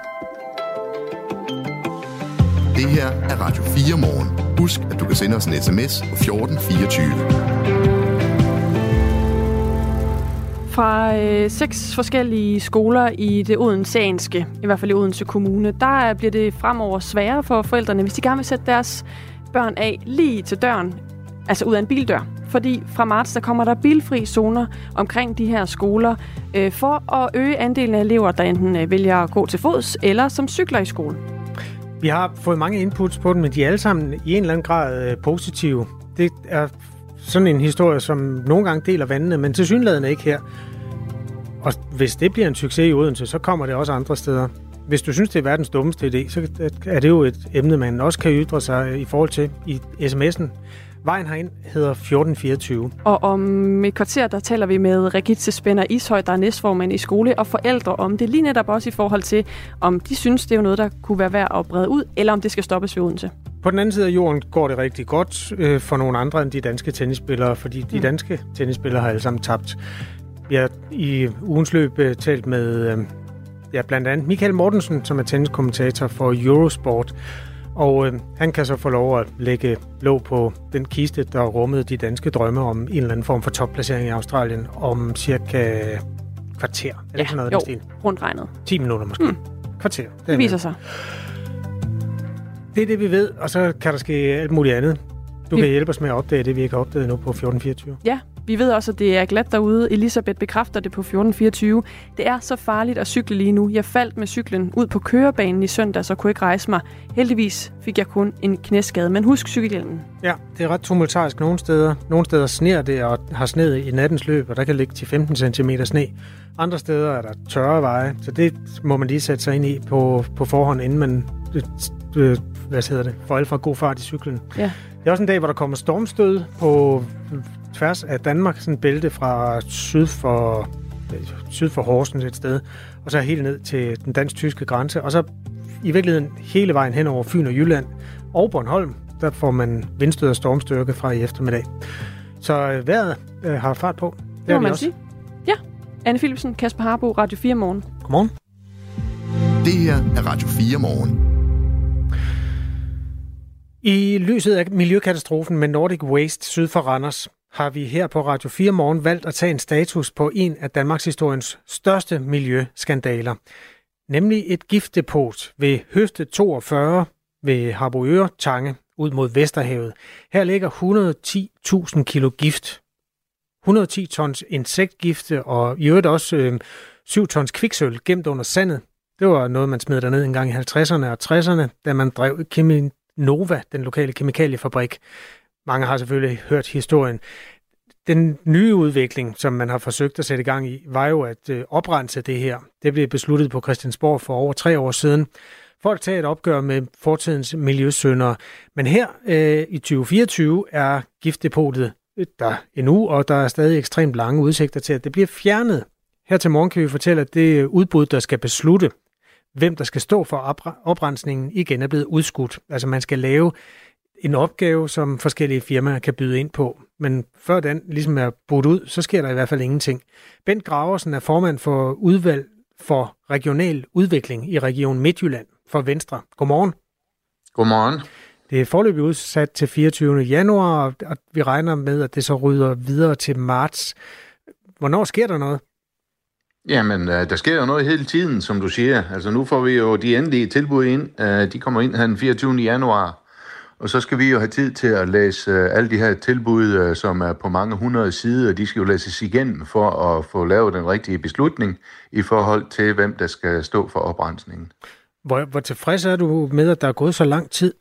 Det her er Radio 4 morgen. Husk, at du kan sende os en sms på 1424 fra øh, seks forskellige skoler i det odenseanske, i hvert fald i Odense Kommune, der bliver det fremover sværere for forældrene, hvis de gerne vil sætte deres børn af lige til døren, altså ud af en bildør. Fordi fra marts, der kommer der bilfri zoner omkring de her skoler, øh, for at øge andelen af elever, der enten øh, vælger at gå til fods, eller som cykler i skole. Vi har fået mange inputs på den, men de er alle sammen i en eller anden grad øh, positive. Det er sådan en historie, som nogle gange deler vandene, men til synligheden ikke her. Og hvis det bliver en succes i Odense, så kommer det også andre steder. Hvis du synes, det er verdens dummeste idé, så er det jo et emne, man også kan ytre sig i forhold til i sms'en. Vejen herind hedder 1424. Og om et kvarter, der taler vi med Regitze Spænder Ishøj, der er næstformand i skole, og forældre om det lige netop også i forhold til, om de synes, det er noget, der kunne være værd at brede ud, eller om det skal stoppes ved Odense. På den anden side af jorden går det rigtig godt øh, for nogle andre end de danske tennisspillere, fordi de mm. danske tennisspillere har alle sammen tabt. Vi har i ugens løb øh, talt med øh, ja, blandt andet Michael Mortensen, som er tenniskommentator for Eurosport, og øh, han kan så få lov at lægge låg på den kiste, der rummede de danske drømme om en eller anden form for topplacering i Australien om cirka kvarter. Er det ja, sådan noget, jo, rundt regnet. 10 minutter måske. Mm. Kvarter. Det, det viser sig. Det er det, vi ved, og så kan der ske alt muligt andet. Du vi... kan hjælpe os med at opdage det, vi ikke har opdaget nu på 1424. Ja, vi ved også, at det er glat derude. Elisabeth bekræfter det på 1424. Det er så farligt at cykle lige nu. Jeg faldt med cyklen ud på kørebanen i søndag, så kunne ikke rejse mig. Heldigvis fik jeg kun en knæskade, men husk cykelhjelmen. Ja, det er ret tumultarisk nogle steder. Nogle steder sner det og har sneet i nattens løb, og der kan ligge til 15 cm sne. Andre steder er der tørre veje, så det må man lige sætte sig ind i på, på forhånd, inden man øh, hvad hedder det, får alt fra god fart i cyklen. Ja. Det er også en dag, hvor der kommer stormstød på tværs af Danmark, sådan en bælte fra syd for, syd for Horsens et sted, og så helt ned til den dansk-tyske grænse, og så i virkeligheden hele vejen hen over Fyn og Jylland og Bornholm, der får man vindstød og stormstyrke fra i eftermiddag. Så øh, vejret øh, har fart på. Det, det må man også. sige. Ja. Anne Philipsen, Kasper Harbo, Radio 4 Morgen. Godmorgen. Det her er Radio 4 Morgen. I lyset af miljøkatastrofen med Nordic Waste syd for Randers, har vi her på Radio 4 Morgen valgt at tage en status på en af Danmarks historiens største miljøskandaler. Nemlig et giftdepot ved Høfte 42 ved Harboøre Tange ud mod Vesterhavet. Her ligger 110.000 kilo gift. 110 tons insektgifte og i øvrigt også øh, 7 tons kviksøl gemt under sandet. Det var noget, man smed derned en gang i 50'erne og 60'erne, da man drev kemi- Nova, den lokale kemikaliefabrik. Mange har selvfølgelig hørt historien. Den nye udvikling, som man har forsøgt at sætte i gang i, var jo at øh, oprense det her. Det blev besluttet på Christiansborg for over tre år siden, for at tage et opgør med fortidens miljøsyndere. Men her øh, i 2024 er giftdepotet øh, der endnu, og der er stadig ekstremt lange udsigter til, at det bliver fjernet. Her til morgen kan vi fortælle, at det øh, udbud, der skal beslutte, hvem der skal stå for oprensningen, igen er blevet udskudt. Altså man skal lave en opgave, som forskellige firmaer kan byde ind på. Men før den ligesom er budt ud, så sker der i hvert fald ingenting. Bent Graversen er formand for udvalg for regional udvikling i Region Midtjylland for Venstre. Godmorgen. Godmorgen. Det er forløbig udsat til 24. januar, og vi regner med, at det så rydder videre til marts. Hvornår sker der noget? Jamen, øh, der sker jo noget hele tiden, som du siger. Altså, nu får vi jo de endelige tilbud ind. Øh, de kommer ind her den 24. januar. Og så skal vi jo have tid til at læse øh, alle de her tilbud, som er på mange hundrede sider. De skal jo læses igennem for at få lavet den rigtige beslutning i forhold til, hvem der skal stå for oprensningen. Hvor, hvor tilfreds er du med, at der er gået så lang tid?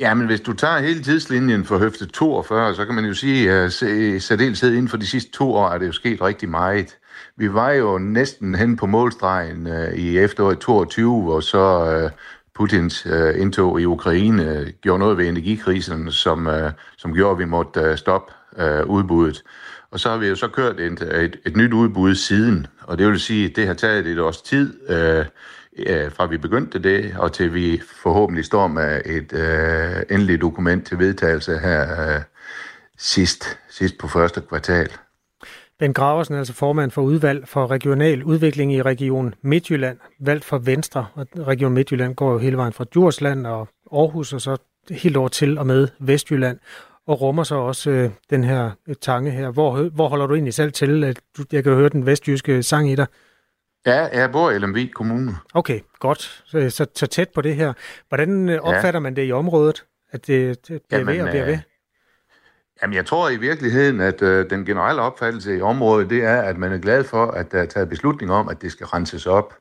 Ja, men hvis du tager hele tidslinjen for høfte 42, så kan man jo sige, at i særdeleshed inden for de sidste to år er det jo sket rigtig meget. Vi var jo næsten hen på målstregen øh, i efteråret 22, hvor så øh, Putins øh, indtog i Ukraine øh, gjorde noget ved energikrisen, som, øh, som gjorde, at vi måtte øh, stoppe øh, udbuddet. Og så har vi jo så kørt et, et, et nyt udbud siden, og det vil sige, at det har taget et års tid, øh, fra vi begyndte det, og til vi forhåbentlig står med et øh, endeligt dokument til vedtagelse her øh, sidst, sidst på første kvartal. Ben Graversen er altså formand for udvalg for regional udvikling i Region Midtjylland, valgt for Venstre. Og Region Midtjylland går jo hele vejen fra Djursland og Aarhus og så helt over til og med Vestjylland og rummer så også øh, den her øh, tange her. Hvor, hvor holder du egentlig selv til? At du, jeg kan høre den vestjyske sang i dig. Ja, jeg bor i Lemvig Kommune. Okay, godt. Så, så, så tæt på det her. Hvordan øh, opfatter ja. man det i området? At det, det bliver Jamen, ved og bliver ved? Jamen, jeg tror i virkeligheden, at øh, den generelle opfattelse i området, det er, at man er glad for, at der er taget beslutning om, at det skal renses op.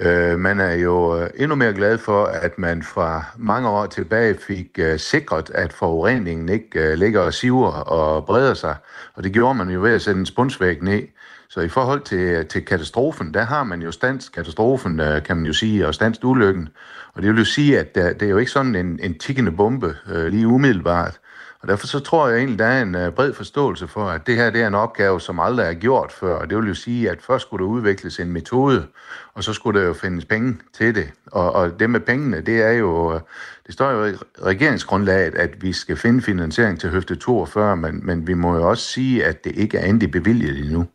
Øh, man er jo øh, endnu mere glad for, at man fra mange år tilbage fik øh, sikret, at forureningen ikke øh, ligger og siver og breder sig. Og det gjorde man jo ved at sætte en spunsvæg ned. Så i forhold til, øh, til katastrofen, der har man jo stands katastrofen, øh, kan man jo sige, og stands ulykken. Og det vil jo sige, at der, det er jo ikke sådan en, en tikkende bombe øh, lige umiddelbart. Og derfor så tror jeg egentlig, der er en øh, bred forståelse for, at det her det er en opgave, som aldrig er gjort før. Og det vil jo sige, at først skulle der udvikles en metode, og så skulle der jo findes penge til det. Og, og det med pengene, det er jo, øh, det står jo i regeringsgrundlaget, at vi skal finde finansiering til høfte 42, men, men vi må jo også sige, at det ikke er endelig bevilget endnu.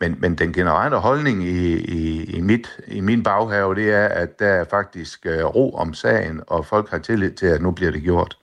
Men, men den generelle holdning i, i, i, mit, i min baghave, det er, at der er faktisk øh, ro om sagen, og folk har tillid til, at nu bliver det gjort.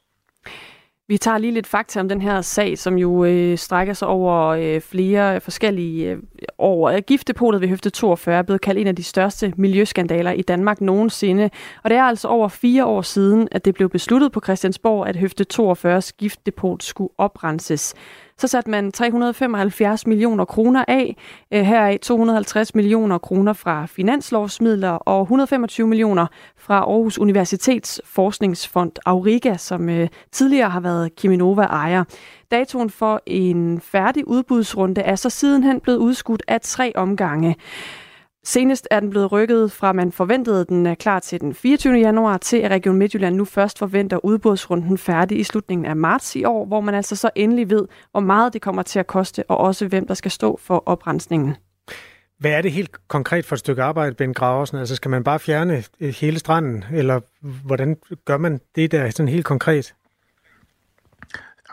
Vi tager lige lidt fakta om den her sag, som jo øh, strækker sig over øh, flere forskellige øh, år. Giftdepotet ved Høfte 42 er blevet kaldt en af de største miljøskandaler i Danmark nogensinde. Og det er altså over fire år siden, at det blev besluttet på Christiansborg, at Høfte 42's giftdepot skulle oprenses. Så satte man 375 millioner kroner af, øh, heraf 250 millioner kroner fra finanslovsmidler og 125 millioner fra Aarhus Universitets forskningsfond Auriga, som øh, tidligere har været Kiminova ejer. Datoen for en færdig udbudsrunde er så sidenhen blevet udskudt af tre omgange. Senest er den blevet rykket fra, man forventede, at den er klar til den 24. januar, til at Region Midtjylland nu først forventer udbudsrunden færdig i slutningen af marts i år, hvor man altså så endelig ved, hvor meget det kommer til at koste, og også hvem der skal stå for oprensningen. Hvad er det helt konkret for et stykke arbejde, Ben Graversen? Altså skal man bare fjerne øh, hele stranden, eller hvordan gør man det der sådan helt konkret?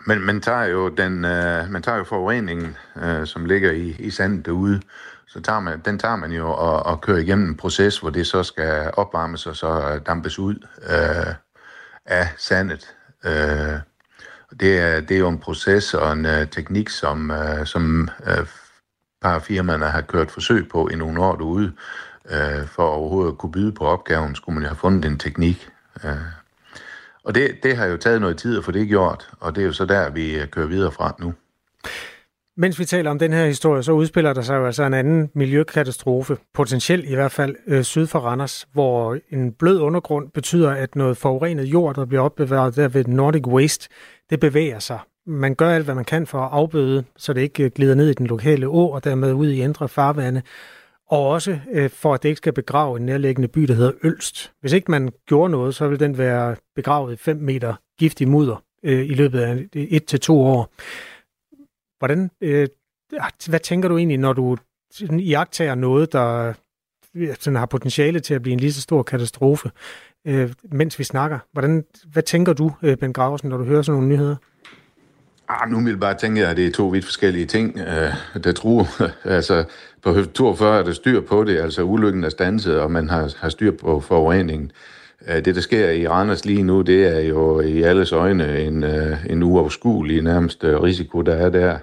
Men man tager jo den, øh, man tager jo forureningen, øh, som ligger i, i sandet derude, så tager man, den tager man jo og, og kører igennem en proces, hvor det så skal opvarmes og så dampes ud øh, af sandet. Øh, det, er, det er jo en proces og en øh, teknik, som, øh, som øh, par firmaerne har kørt forsøg på i nogle år derude. Øh, for overhovedet at kunne byde på opgaven, skulle man jo have fundet en teknik. Øh. og det, det har jo taget noget tid at få det gjort, og det er jo så der, vi øh, kører videre fra nu. Mens vi taler om den her historie, så udspiller der sig jo altså en anden miljøkatastrofe, potentielt i hvert fald øh, syd for Randers, hvor en blød undergrund betyder, at noget forurenet jord, der bliver opbevaret der ved Nordic Waste, det bevæger sig. Man gør alt, hvad man kan for at afbøde, så det ikke øh, glider ned i den lokale å, og dermed ud i indre farvande. Og også øh, for, at det ikke skal begrave en nærliggende by, der hedder Ølst. Hvis ikke man gjorde noget, så vil den være begravet i 5 meter giftig mudder øh, i løbet af et til to år. Hvordan, øh, hvad tænker du egentlig, når du iagtager noget, der øh, sådan har potentiale til at blive en lige så stor katastrofe, øh, mens vi snakker? Hvordan, hvad tænker du, øh, Ben Graversen, når du hører sådan nogle nyheder? Ah, nu vil jeg bare tænke, at det er to vidt forskellige ting, øh, der tror. altså, på høft 42 er der styr på det, altså ulykken er stanset, og man har, har styr på forureningen. Øh, det, der sker i Randers lige nu, det er jo i alles øjne en, øh, en uafskuelig nærmest risiko, der er der.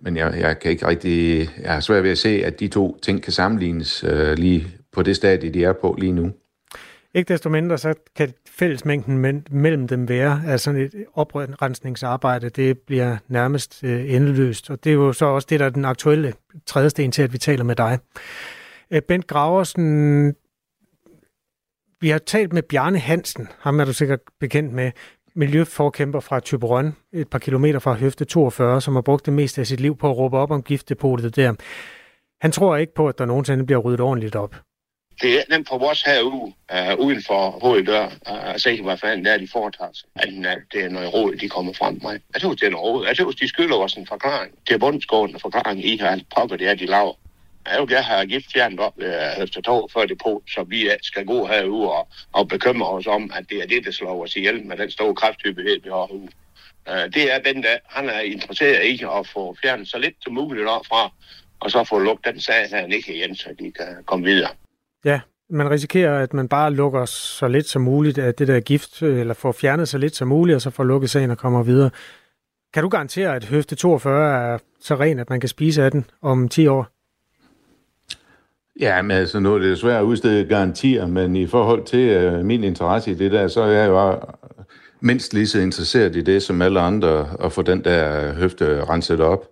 Men jeg, jeg kan ikke rigtig... Jeg har svært ved at se, at de to ting kan sammenlignes øh, lige på det stadie, de er på lige nu. Ikke desto mindre, så kan fællesmængden mellem dem være, at sådan et oprensningsarbejde, det bliver nærmest øh, endeløst. Og det er jo så også det, der er den aktuelle tredje sten til, at vi taler med dig. Øh, Bent Graversen, vi har talt med Bjarne Hansen, ham er du sikkert bekendt med, miljøforkæmper fra Tyberon, et par kilometer fra Høfte 42, som har brugt det meste af sit liv på at råbe op om giftdepotet der. Han tror ikke på, at der nogensinde bliver ryddet ordentligt op. Det er nemt for os herude, uh, uden for hoveddør, uh, at se, hvad fanden det er, de foretager sig. At, at øh, det er noget råd, de kommer frem med. Jeg tror, det er noget råd. Jeg tror, de skylder os en forklaring. Det er bundsgående forklaring i, at pokker det er, de laver. Jeg vil gerne have gift op øh, efter to før det på, så vi skal gå herude og, og bekymre os om, at det er det, der slår os ihjel med den store krafthyppighed, vi har herude. Øh, det er den, der han er interesseret i at få fjernet så lidt som muligt fra, og så få lukket den sag her ikke igen, så de kan komme videre. Ja, man risikerer, at man bare lukker så lidt som muligt af det der gift, eller får fjernet så lidt som muligt, og så får lukket sagen og kommer videre. Kan du garantere, at høfte 42 er så ren, at man kan spise af den om 10 år? Ja, men altså nu er det svært at udstede garantier, men i forhold til øh, min interesse i det der, så er jeg jo mindst lige så interesseret i det som alle andre, at få den der høfte renset op.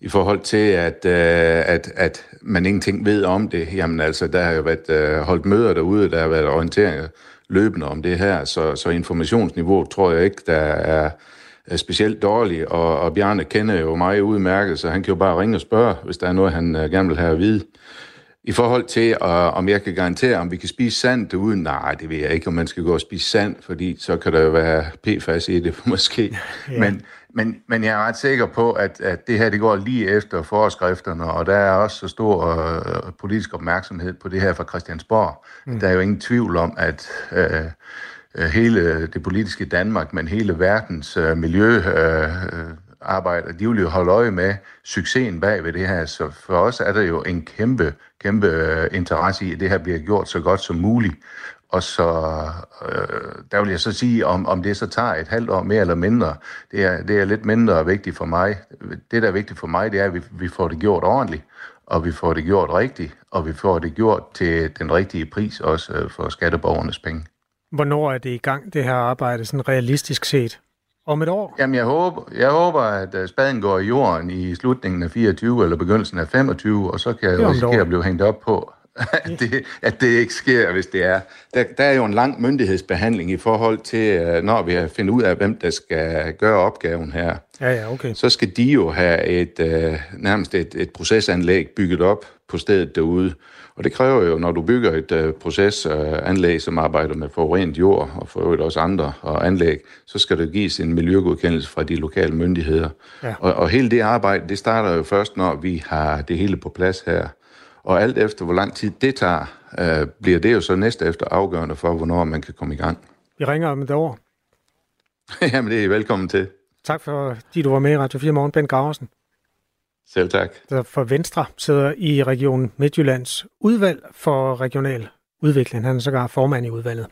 I forhold til, at, øh, at, at man ingenting ved om det, jamen altså, der har jo været øh, holdt møder derude, der har været orientering løbende om det her, så, så informationsniveauet tror jeg ikke, der er, er specielt dårligt, og, og Bjarne kender jo mig udmærket, så han kan jo bare ringe og spørge, hvis der er noget, han øh, gerne vil have at vide. I forhold til, uh, om jeg kan garantere, om vi kan spise sand derude, nej, det ved jeg ikke, om man skal gå og spise sand, fordi så kan der jo være PFAS i det måske. ja. men, men, men jeg er ret sikker på, at, at det her det går lige efter forskrifterne, og der er også så stor uh, politisk opmærksomhed på det her fra Christiansborg. Mm. Der er jo ingen tvivl om, at uh, hele det politiske Danmark, men hele verdens uh, miljø... Uh, arbejder, de vil jo holde øje med succesen bag ved det her. Så for os er der jo en kæmpe, kæmpe øh, interesse i, at det her bliver gjort så godt som muligt. Og så, øh, der vil jeg så sige, om, om det så tager et halvt år mere eller mindre, det er, det er lidt mindre vigtigt for mig. Det, der er vigtigt for mig, det er, at vi, vi får det gjort ordentligt, og vi får det gjort rigtigt, og vi får det gjort til den rigtige pris også øh, for skatteborgernes penge. Hvornår er det i gang, det her arbejde, sådan realistisk set? Om et år? Jamen, jeg håber, jeg håber at øh, spaden går i jorden i slutningen af 24 eller begyndelsen af 25, og så kan jeg risikere at blive hængt op på, at det, at det ikke sker, hvis det er. Der, der er jo en lang myndighedsbehandling i forhold til, øh, når vi har fundet ud af, hvem der skal gøre opgaven her. Ja, ja, okay. Så skal de jo have et, øh, nærmest et, et procesanlæg bygget op på stedet derude. Og det kræver jo, når du bygger et uh, procesanlæg, uh, som arbejder med forurenet jord, og for øvrigt også andre og anlæg, så skal der gives en miljøgodkendelse fra de lokale myndigheder. Ja. Og, og hele det arbejde, det starter jo først, når vi har det hele på plads her. Og alt efter, hvor lang tid det tager, uh, bliver det jo så næste efter afgørende for, hvornår man kan komme i gang. Vi ringer om et år. Jamen, det er I velkommen til. Tak for, at du var med i Radio 4 Morgen, Ben Graversen. Selv tak. Der for Venstre sidder i Region Midtjyllands udvalg for regional udvikling. Han er sågar formand i udvalget.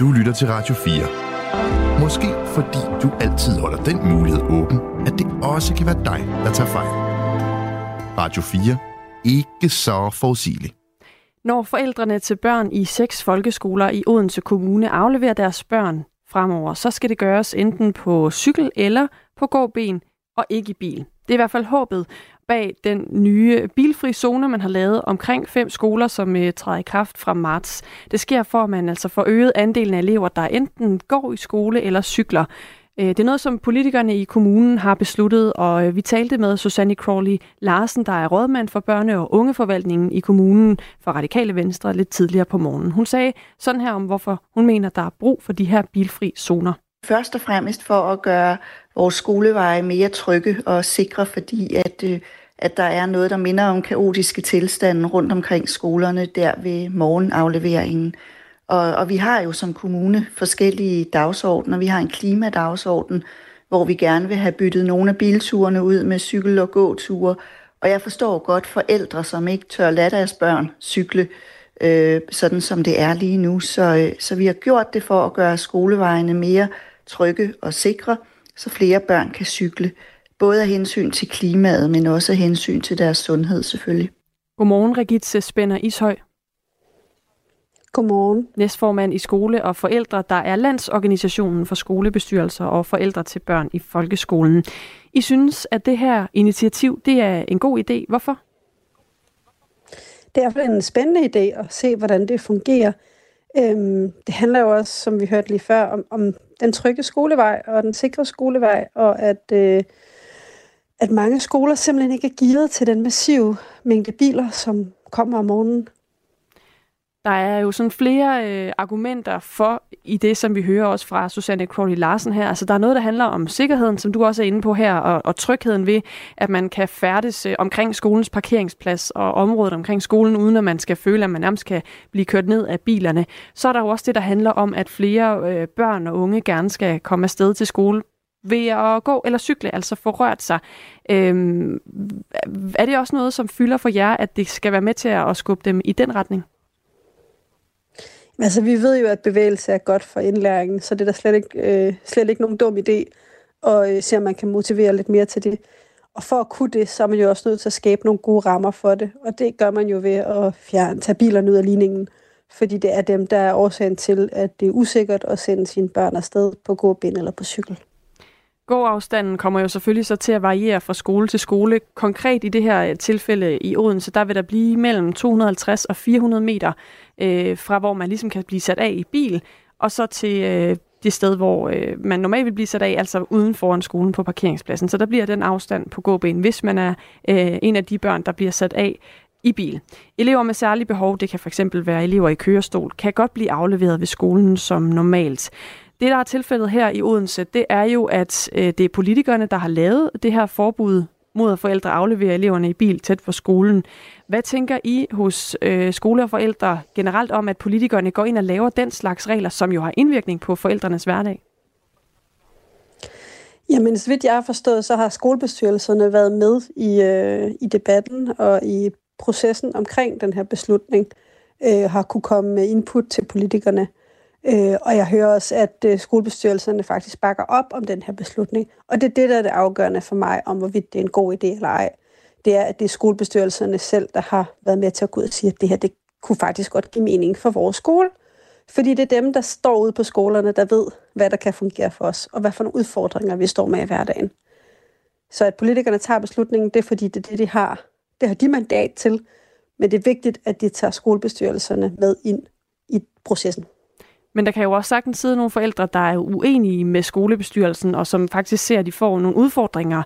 Du lytter til Radio 4. Måske fordi du altid holder den mulighed åben, at det også kan være dig, der tager fejl. Radio 4. Ikke så forudsigeligt. Når forældrene til børn i seks folkeskoler i Odense Kommune afleverer deres børn fremover, så skal det gøres enten på cykel eller på gåben og ikke i bil. Det er i hvert fald håbet bag den nye bilfri zone, man har lavet omkring fem skoler, som uh, træder i kraft fra marts. Det sker for, at man altså får øget andelen af elever, der enten går i skole eller cykler. Øh, det er noget, som politikerne i kommunen har besluttet, og øh, vi talte med Susanne Crawley Larsen, der er rådmand for børne- og ungeforvaltningen i kommunen for Radikale Venstre lidt tidligere på morgenen. Hun sagde sådan her om, hvorfor hun mener, der er brug for de her bilfri zoner. Først og fremmest for at gøre vores skoleveje mere trygge og sikre, fordi at, øh, at der er noget, der minder om kaotiske tilstande rundt omkring skolerne der ved morgenafleveringen. Og, og vi har jo som kommune forskellige dagsordner. Vi har en klimadagsorden, hvor vi gerne vil have byttet nogle af bilturene ud med cykel- og gåture. Og jeg forstår godt forældre, som ikke tør lade deres børn cykle, øh, sådan som det er lige nu. Så, øh, så vi har gjort det for at gøre skolevejene mere trygge og sikre, så flere børn kan cykle. Både af hensyn til klimaet, men også af hensyn til deres sundhed selvfølgelig. Godmorgen, Regitze Spænder Ishøj. Godmorgen. Næstformand i skole og forældre, der er Landsorganisationen for skolebestyrelser og forældre til børn i folkeskolen. I synes, at det her initiativ det er en god idé. Hvorfor? Det er en spændende idé at se, hvordan det fungerer. Øhm, det handler jo også, som vi hørte lige før, om, om den trygge skolevej og den sikre skolevej, og at, øh, at mange skoler simpelthen ikke er gearet til den massive mængde biler, som kommer om morgenen. Der er jo sådan flere øh, argumenter for i det, som vi hører også fra Susanne Crowley Larsen her. Altså der er noget, der handler om sikkerheden, som du også er inde på her, og, og trygheden ved, at man kan færdes øh, omkring skolens parkeringsplads og området omkring skolen, uden at man skal føle, at man nærmest kan blive kørt ned af bilerne. Så er der jo også det, der handler om, at flere øh, børn og unge gerne skal komme afsted til skole ved at gå eller cykle, altså få rørt sig. Øhm, er det også noget, som fylder for jer, at det skal være med til at skubbe dem i den retning? Altså, vi ved jo, at bevægelse er godt for indlæringen, så det er da slet ikke, øh, slet ikke nogen dum idé at øh, se, om man kan motivere lidt mere til det. Og for at kunne det, så er man jo også nødt til at skabe nogle gode rammer for det. Og det gør man jo ved at fjerne, tage bilerne ud af ligningen. Fordi det er dem, der er årsagen til, at det er usikkert at sende sine børn afsted på gåben eller på cykel. Gåafstanden kommer jo selvfølgelig så til at variere fra skole til skole. Konkret i det her øh, tilfælde i Odense, der vil der blive mellem 250 og 400 meter øh, fra, hvor man ligesom kan blive sat af i bil, og så til øh, det sted, hvor øh, man normalt vil blive sat af, altså uden foran skolen på parkeringspladsen. Så der bliver den afstand på gåben, hvis man er øh, en af de børn, der bliver sat af i bil. Elever med særlige behov, det kan fx være elever i kørestol, kan godt blive afleveret ved skolen som normalt. Det, der er tilfældet her i Odense, det er jo, at øh, det er politikerne, der har lavet det her forbud mod at forældre afleverer eleverne i bil tæt for skolen. Hvad tænker I hos øh, skole og forældre generelt om, at politikerne går ind og laver den slags regler, som jo har indvirkning på forældrenes hverdag? Jamen, så vidt jeg har forstået, så har skolebestyrelserne været med i, øh, i debatten og i processen omkring den her beslutning, øh, har kunne komme med input til politikerne. Øh, og jeg hører også, at øh, skolebestyrelserne faktisk bakker op om den her beslutning. Og det er det, der er det afgørende for mig, om hvorvidt det er en god idé eller ej. Det er, at det er skolebestyrelserne selv, der har været med til at gå ud og sige, at det her det kunne faktisk godt give mening for vores skole. Fordi det er dem, der står ude på skolerne, der ved, hvad der kan fungere for os, og hvad for nogle udfordringer vi står med i hverdagen. Så at politikerne tager beslutningen, det er fordi, det er det, de har. Det har de mandat til, men det er vigtigt, at de tager skolebestyrelserne med ind i processen. Men der kan jo også sagtens sidde nogle forældre, der er uenige med skolebestyrelsen, og som faktisk ser, at de får nogle udfordringer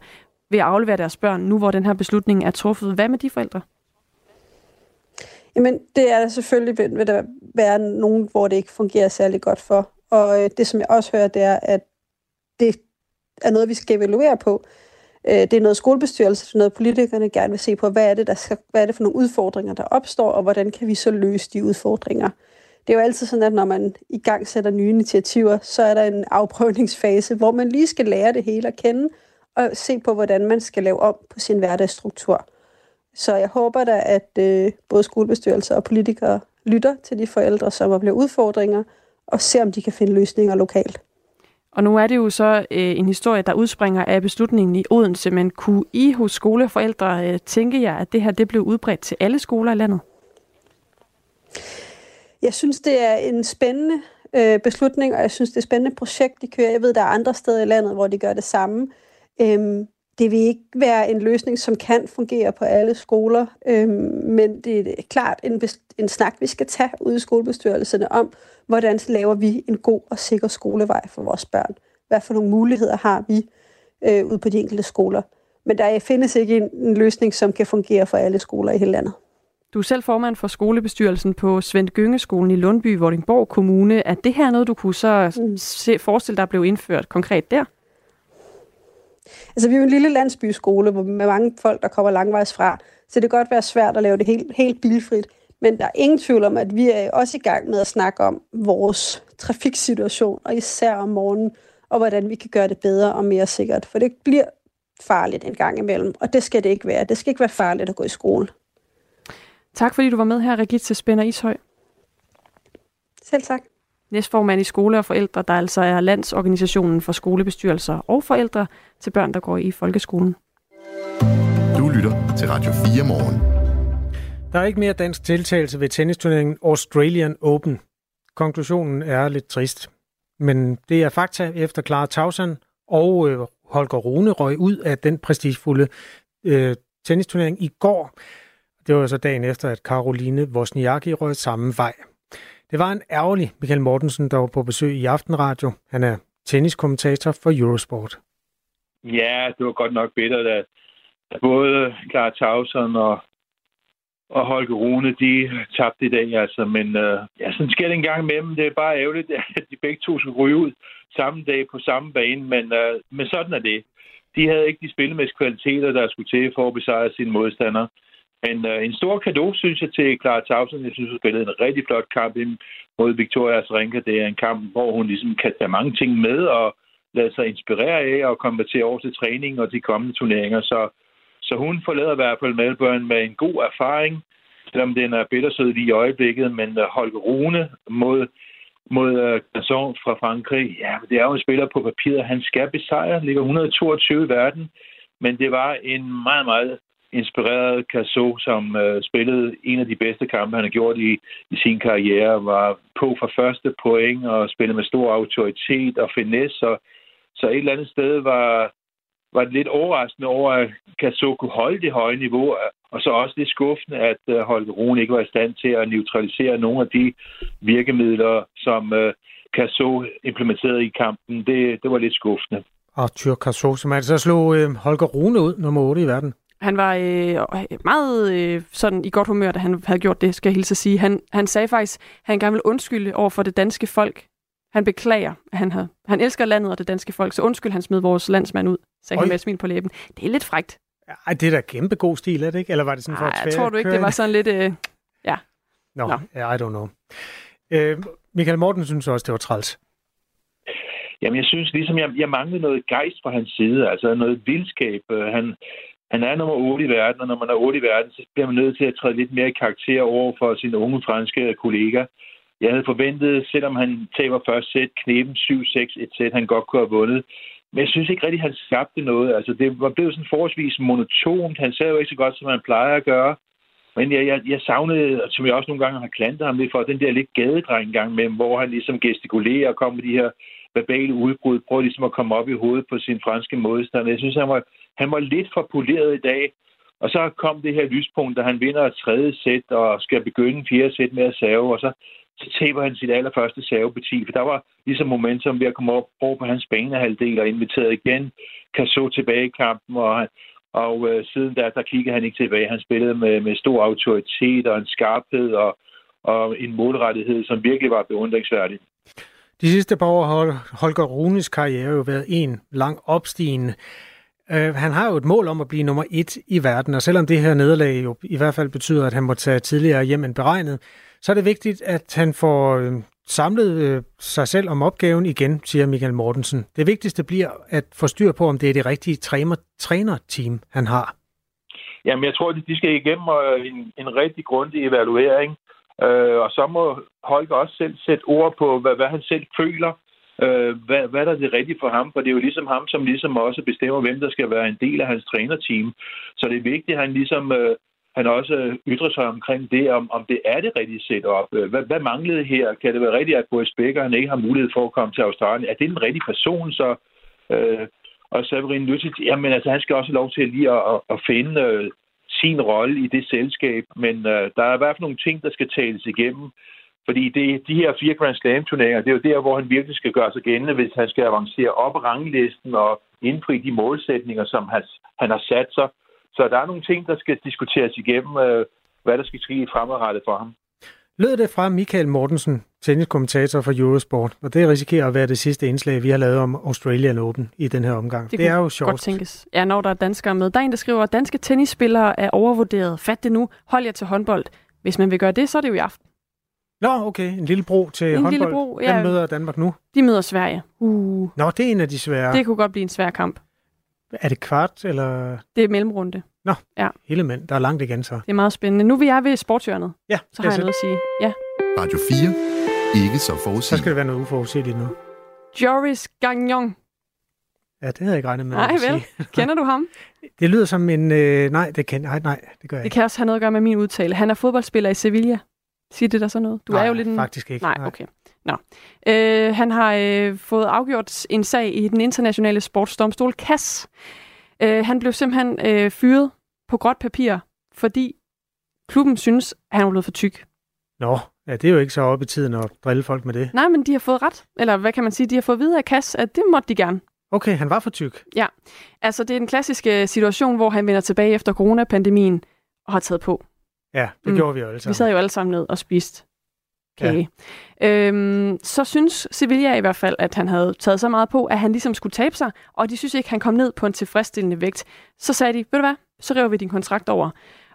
ved at aflevere deres børn, nu hvor den her beslutning er truffet. Hvad med de forældre? Jamen, det er selvfølgelig, vil der være nogen, hvor det ikke fungerer særlig godt for. Og øh, det, som jeg også hører, det er, at det er noget, vi skal evaluere på. Øh, det er noget skolebestyrelse, noget politikerne gerne vil se på. Hvad er det, der skal, hvad er det for nogle udfordringer, der opstår, og hvordan kan vi så løse de udfordringer? Det er jo altid sådan, at når man i gang sætter nye initiativer, så er der en afprøvningsfase, hvor man lige skal lære det hele at kende, og se på, hvordan man skal lave om på sin hverdagsstruktur. Så jeg håber da, at øh, både skolebestyrelser og politikere lytter til de forældre, som oplever udfordringer, og ser, om de kan finde løsninger lokalt. Og nu er det jo så øh, en historie, der udspringer af beslutningen i Odense, men kunne I hos skoleforældre øh, tænke jer, at det her det blev udbredt til alle skoler i landet? Jeg synes, det er en spændende øh, beslutning, og jeg synes, det er et spændende projekt, de kører. Jeg ved, der er andre steder i landet, hvor de gør det samme. Øhm, det vil ikke være en løsning, som kan fungere på alle skoler, øhm, men det er klart en, en snak, vi skal tage ude i skolebestyrelserne om, hvordan laver vi en god og sikker skolevej for vores børn. Hvad for nogle muligheder har vi øh, ude på de enkelte skoler. Men der findes ikke en, en løsning, som kan fungere for alle skoler i hele landet. Du er selv formand for skolebestyrelsen på Svend Gyngeskolen i Lundby, Vordingborg Kommune. Er det her noget, du kunne så mm. se, forestille dig blev indført konkret der? Altså, vi er jo en lille landsbyskole med mange folk, der kommer langvejs fra, så det kan godt være svært at lave det helt, helt bilfrit. Men der er ingen tvivl om, at vi er også i gang med at snakke om vores trafiksituation, og især om morgenen, og hvordan vi kan gøre det bedre og mere sikkert. For det bliver farligt en gang imellem, og det skal det ikke være. Det skal ikke være farligt at gå i skole. Tak fordi du var med her, Regitze Spænder Ishøj. Selv tak. Næstformand i Skole og Forældre, der altså er Landsorganisationen for skolebestyrelser og forældre til børn, der går i folkeskolen. Du lytter til Radio 4 morgen. Der er ikke mere dansk deltagelse ved tennisturneringen Australian Open. Konklusionen er lidt trist. Men det er fakta efter Clara Tausen og øh, Holger Rune røg ud af den prestigefulde øh, tennisturnering i går. Det var så dagen efter, at Karoline Wozniacki røg samme vej. Det var en ærgerlig Michael Mortensen, der var på besøg i Aftenradio. Han er tenniskommentator for Eurosport. Ja, det var godt nok bedre, at både Clara Tausen og, og Holger Rune, de tabte i dag, altså. Men øh, ja, sådan sker det en gang med dem. Det er bare ærgerligt, at de begge to skulle ryge ud samme dag på samme bane, men, øh, men sådan er det. De havde ikke de spillemæssige kvaliteter, der skulle til for at besejre sine modstandere. Men øh, en stor kado, synes jeg, til Clara Tausen. Jeg synes, hun spillede en rigtig flot kamp mod Victoria Azarenka. Det er en kamp, hvor hun ligesom kan tage mange ting med og lade sig inspirere af og konvertere over til træning og de kommende turneringer. Så, så hun forlader i hvert fald Melbourne med en god erfaring, selvom den er bittersød lige i øjeblikket. Men øh, Holger Rune mod, mod uh, fra Frankrig, ja, det er jo en spiller på papiret. Han skal besejre, ligger 122 i verden. Men det var en meget, meget inspireret Casso, som øh, spillede en af de bedste kampe, han har gjort i, i sin karriere, var på for første point og spillede med stor autoritet og finesse. Så, så et eller andet sted var, var det lidt overraskende over, at Casso kunne holde det høje niveau, og så også lidt skuffende, at øh, Holger Rune ikke var i stand til at neutralisere nogle af de virkemidler, som øh, Casso implementerede i kampen, det, det var lidt skuffende. Arthur Casso, som altså slog øh, Holger Rune ud, nummer 8 i verden. Han var øh, meget øh, sådan i godt humør, da han havde gjort det, skal jeg hilse at sige. Han, han sagde faktisk, at han gerne vil undskylde over for det danske folk. Han beklager, at han, havde, han elsker landet og det danske folk, så undskyld, han smed vores landsmand ud, sagde Oj. han med et smil på læben. Det er lidt frægt. Ej, det er da kæmpe god stil, er det ikke? Eller var det sådan for Ej, at jeg tror du ikke, det var sådan lidt... Øh, ja. Nå, no, no. I don't know. Øh, Michael Morten synes også, det var træls. Jamen, jeg synes ligesom, jeg, jeg manglede noget gejst fra hans side, altså noget vildskab. Han, han er nummer 8 i verden, og når man er 8 i verden, så bliver man nødt til at træde lidt mere i karakter over for sin unge franske kollega. Jeg havde forventet, selvom han taber først sæt, knepen 7-6, et sæt, han godt kunne have vundet. Men jeg synes ikke rigtig, han skabte noget. Altså, det var blevet sådan forholdsvis monotont. Han sagde jo ikke så godt, som han plejer at gøre. Men jeg, jeg, jeg savnede, som jeg også nogle gange har klantet ham lidt for, den der lidt gadedreng gang med, hvor han ligesom gestikulerer og kommer med de her verbale udbrud, prøver ligesom at komme op i hovedet på sin franske modstander. Jeg synes, han var, han var lidt for poleret i dag. Og så kom det her lyspunkt, da han vinder et tredje sæt og skal begynde fjerde sæt med at save, og så, så taber han sit allerførste saveparti, for der var ligesom momentum ved at komme op over på hans banehalvdel og inviteret igen så tilbage i kampen, og, og øh, siden da, der kiggede han ikke tilbage. Han spillede med, med stor autoritet og en skarphed og, og en målrettighed, som virkelig var beundringsværdig. De sidste par år har Holger Runes karriere jo været en lang opstigende. Øh, han har jo et mål om at blive nummer et i verden, og selvom det her nederlag jo i hvert fald betyder, at han må tage tidligere hjem end beregnet, så er det vigtigt, at han får øh, samlet øh, sig selv om opgaven igen, siger Michael Mortensen. Det vigtigste bliver at få styr på, om det er det rigtige træner, trænerteam, han har. Jamen, jeg tror, at de skal igennem øh, en, en rigtig grundig evaluering, Øh, og så må Holger også selv sætte ord på, hvad, hvad han selv føler, øh, hvad, hvad der er det rigtige for ham, for det er jo ligesom ham, som ligesom også bestemmer, hvem der skal være en del af hans trænerteam. Så det er vigtigt, at han ligesom øh, han også ytrer sig omkring det, om, om det er det rigtige setup. Øh, hvad, hvad manglede her? Kan det være rigtigt, at Boris Becker han ikke har mulighed for at komme til Australien? Er det den rigtige person så? Øh, og Severin Lyttic, jamen altså, han skal også have lov til lige at, at, at finde øh, sin rolle i det selskab, men øh, der er i hvert fald nogle ting, der skal tales igennem. Fordi det, de her fire Grand Slam-turneringer, det er jo der, hvor han virkelig skal gøre sig gældende, hvis han skal avancere op ranglisten og indfri de målsætninger, som han, han har sat sig. Så der er nogle ting, der skal diskuteres igennem, øh, hvad der skal ske fremadrettet for ham lød det fra Michael Mortensen, tenniskommentator for Eurosport, og det risikerer at være det sidste indslag, vi har lavet om Australian Open i den her omgang. Det, det er jo sjovt. godt tænkes. Ja, når der er danskere med. Der er en, der skriver, at danske tennisspillere er overvurderet. Fat det nu. Hold jer til håndbold. Hvis man vil gøre det, så er det jo i aften. Nå, okay. En lille bro til en håndbold. Lille bro, ja. Hvem møder Danmark nu? De møder Sverige. Uh. Nå, det er en af de svære. Det kunne godt blive en svær kamp. Er det kvart, eller? Det er mellemrunde. Nå, ja. hele mand. Der er langt igen så. Det er meget spændende. Nu vil jeg ved sportshjørnet. Ja, så har jeg noget at sige. Ja. Radio 4. Ikke så forudsigeligt. Så skal det være noget uforudsigeligt nu. Joris Gagnon. Ja, det havde jeg ikke regnet med Nej, vel. Kender du ham? Det lyder som en... Øh, nej, det kan, nej, nej, det gør jeg Det kan også have noget at gøre med min udtale. Han er fodboldspiller i Sevilla. Siger det der så noget? Du nej, er jo lidt en... faktisk ikke. Nej, okay. Nå. Øh, han har øh, fået afgjort en sag i den internationale sportsdomstol CAS. Øh, han blev simpelthen øh, fyret på gråt papir, fordi klubben synes, at han var blevet for tyk. Nå, ja, det er jo ikke så op i tiden at drille folk med det. Nej, men de har fået ret. Eller hvad kan man sige? De har fået videre af Kass, at det måtte de gerne. Okay, han var for tyk. Ja. Altså, det er en klassisk øh, situation, hvor han vender tilbage efter coronapandemien og har taget på. Ja, det mm. gjorde vi jo alle sammen. Vi sad jo alle sammen ned og spiste kage. Ja. Øhm, så synes Sevilla i hvert fald, at han havde taget så meget på, at han ligesom skulle tabe sig, og de synes ikke, han kom ned på en tilfredsstillende vægt. Så sagde de, ved du hvad, så river vi din kontrakt over.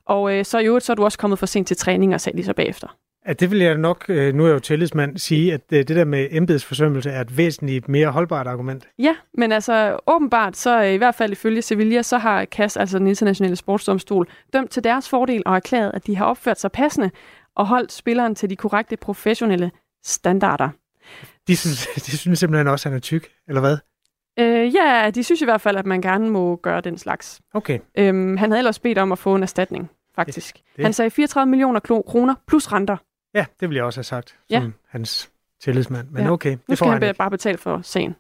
Og øh, så i øvrigt, så er du også kommet for sent til træning, og sagde de så bagefter. Ja, det vil jeg nok, øh, nu er jeg jo tillidsmand, sige, at øh, det der med embedsforsømmelse er et væsentligt mere holdbart argument. Ja, men altså åbenbart, så øh, i hvert fald ifølge Sevilla, så har CAS, altså den internationale sportsdomstol, dømt til deres fordel og erklæret, at de har opført sig passende og holdt spilleren til de korrekte professionelle standarder. De synes, de synes simpelthen også, at han er tyk, eller hvad? Øh, ja, de synes i hvert fald, at man gerne må gøre den slags. Okay. Øhm, han havde ellers bedt om at få en erstatning, faktisk. Det, det. Han sagde 34 millioner kroner plus renter. Ja, det ville jeg også have sagt, som ja. hans tillidsmand. Men ja. okay, det nu skal får han, han bare betale for sagen.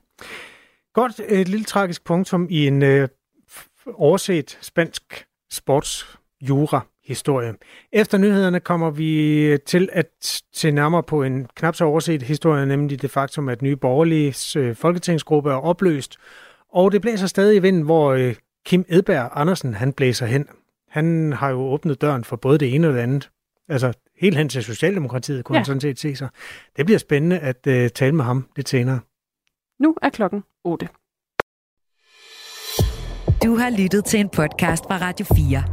Godt, et lille tragisk punktum i en øh, overset spansk sportsjura historie. Efter nyhederne kommer vi til at se nærmere på en knap så overset historie, nemlig det faktum, at Nye Borgerliges øh, folketingsgruppe er opløst, og det blæser stadig i vinden, hvor øh, Kim Edberg Andersen han blæser hen. Han har jo åbnet døren for både det ene og det andet. Altså helt hen til Socialdemokratiet kunne ja. han sådan set se sig. Det bliver spændende at uh, tale med ham lidt senere. Nu er klokken 8. Du har lyttet til en podcast fra Radio 4.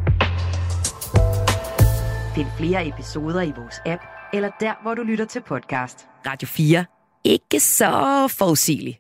Find flere episoder i vores app, eller der, hvor du lytter til podcast. Radio 4. Ikke så forudsigeligt.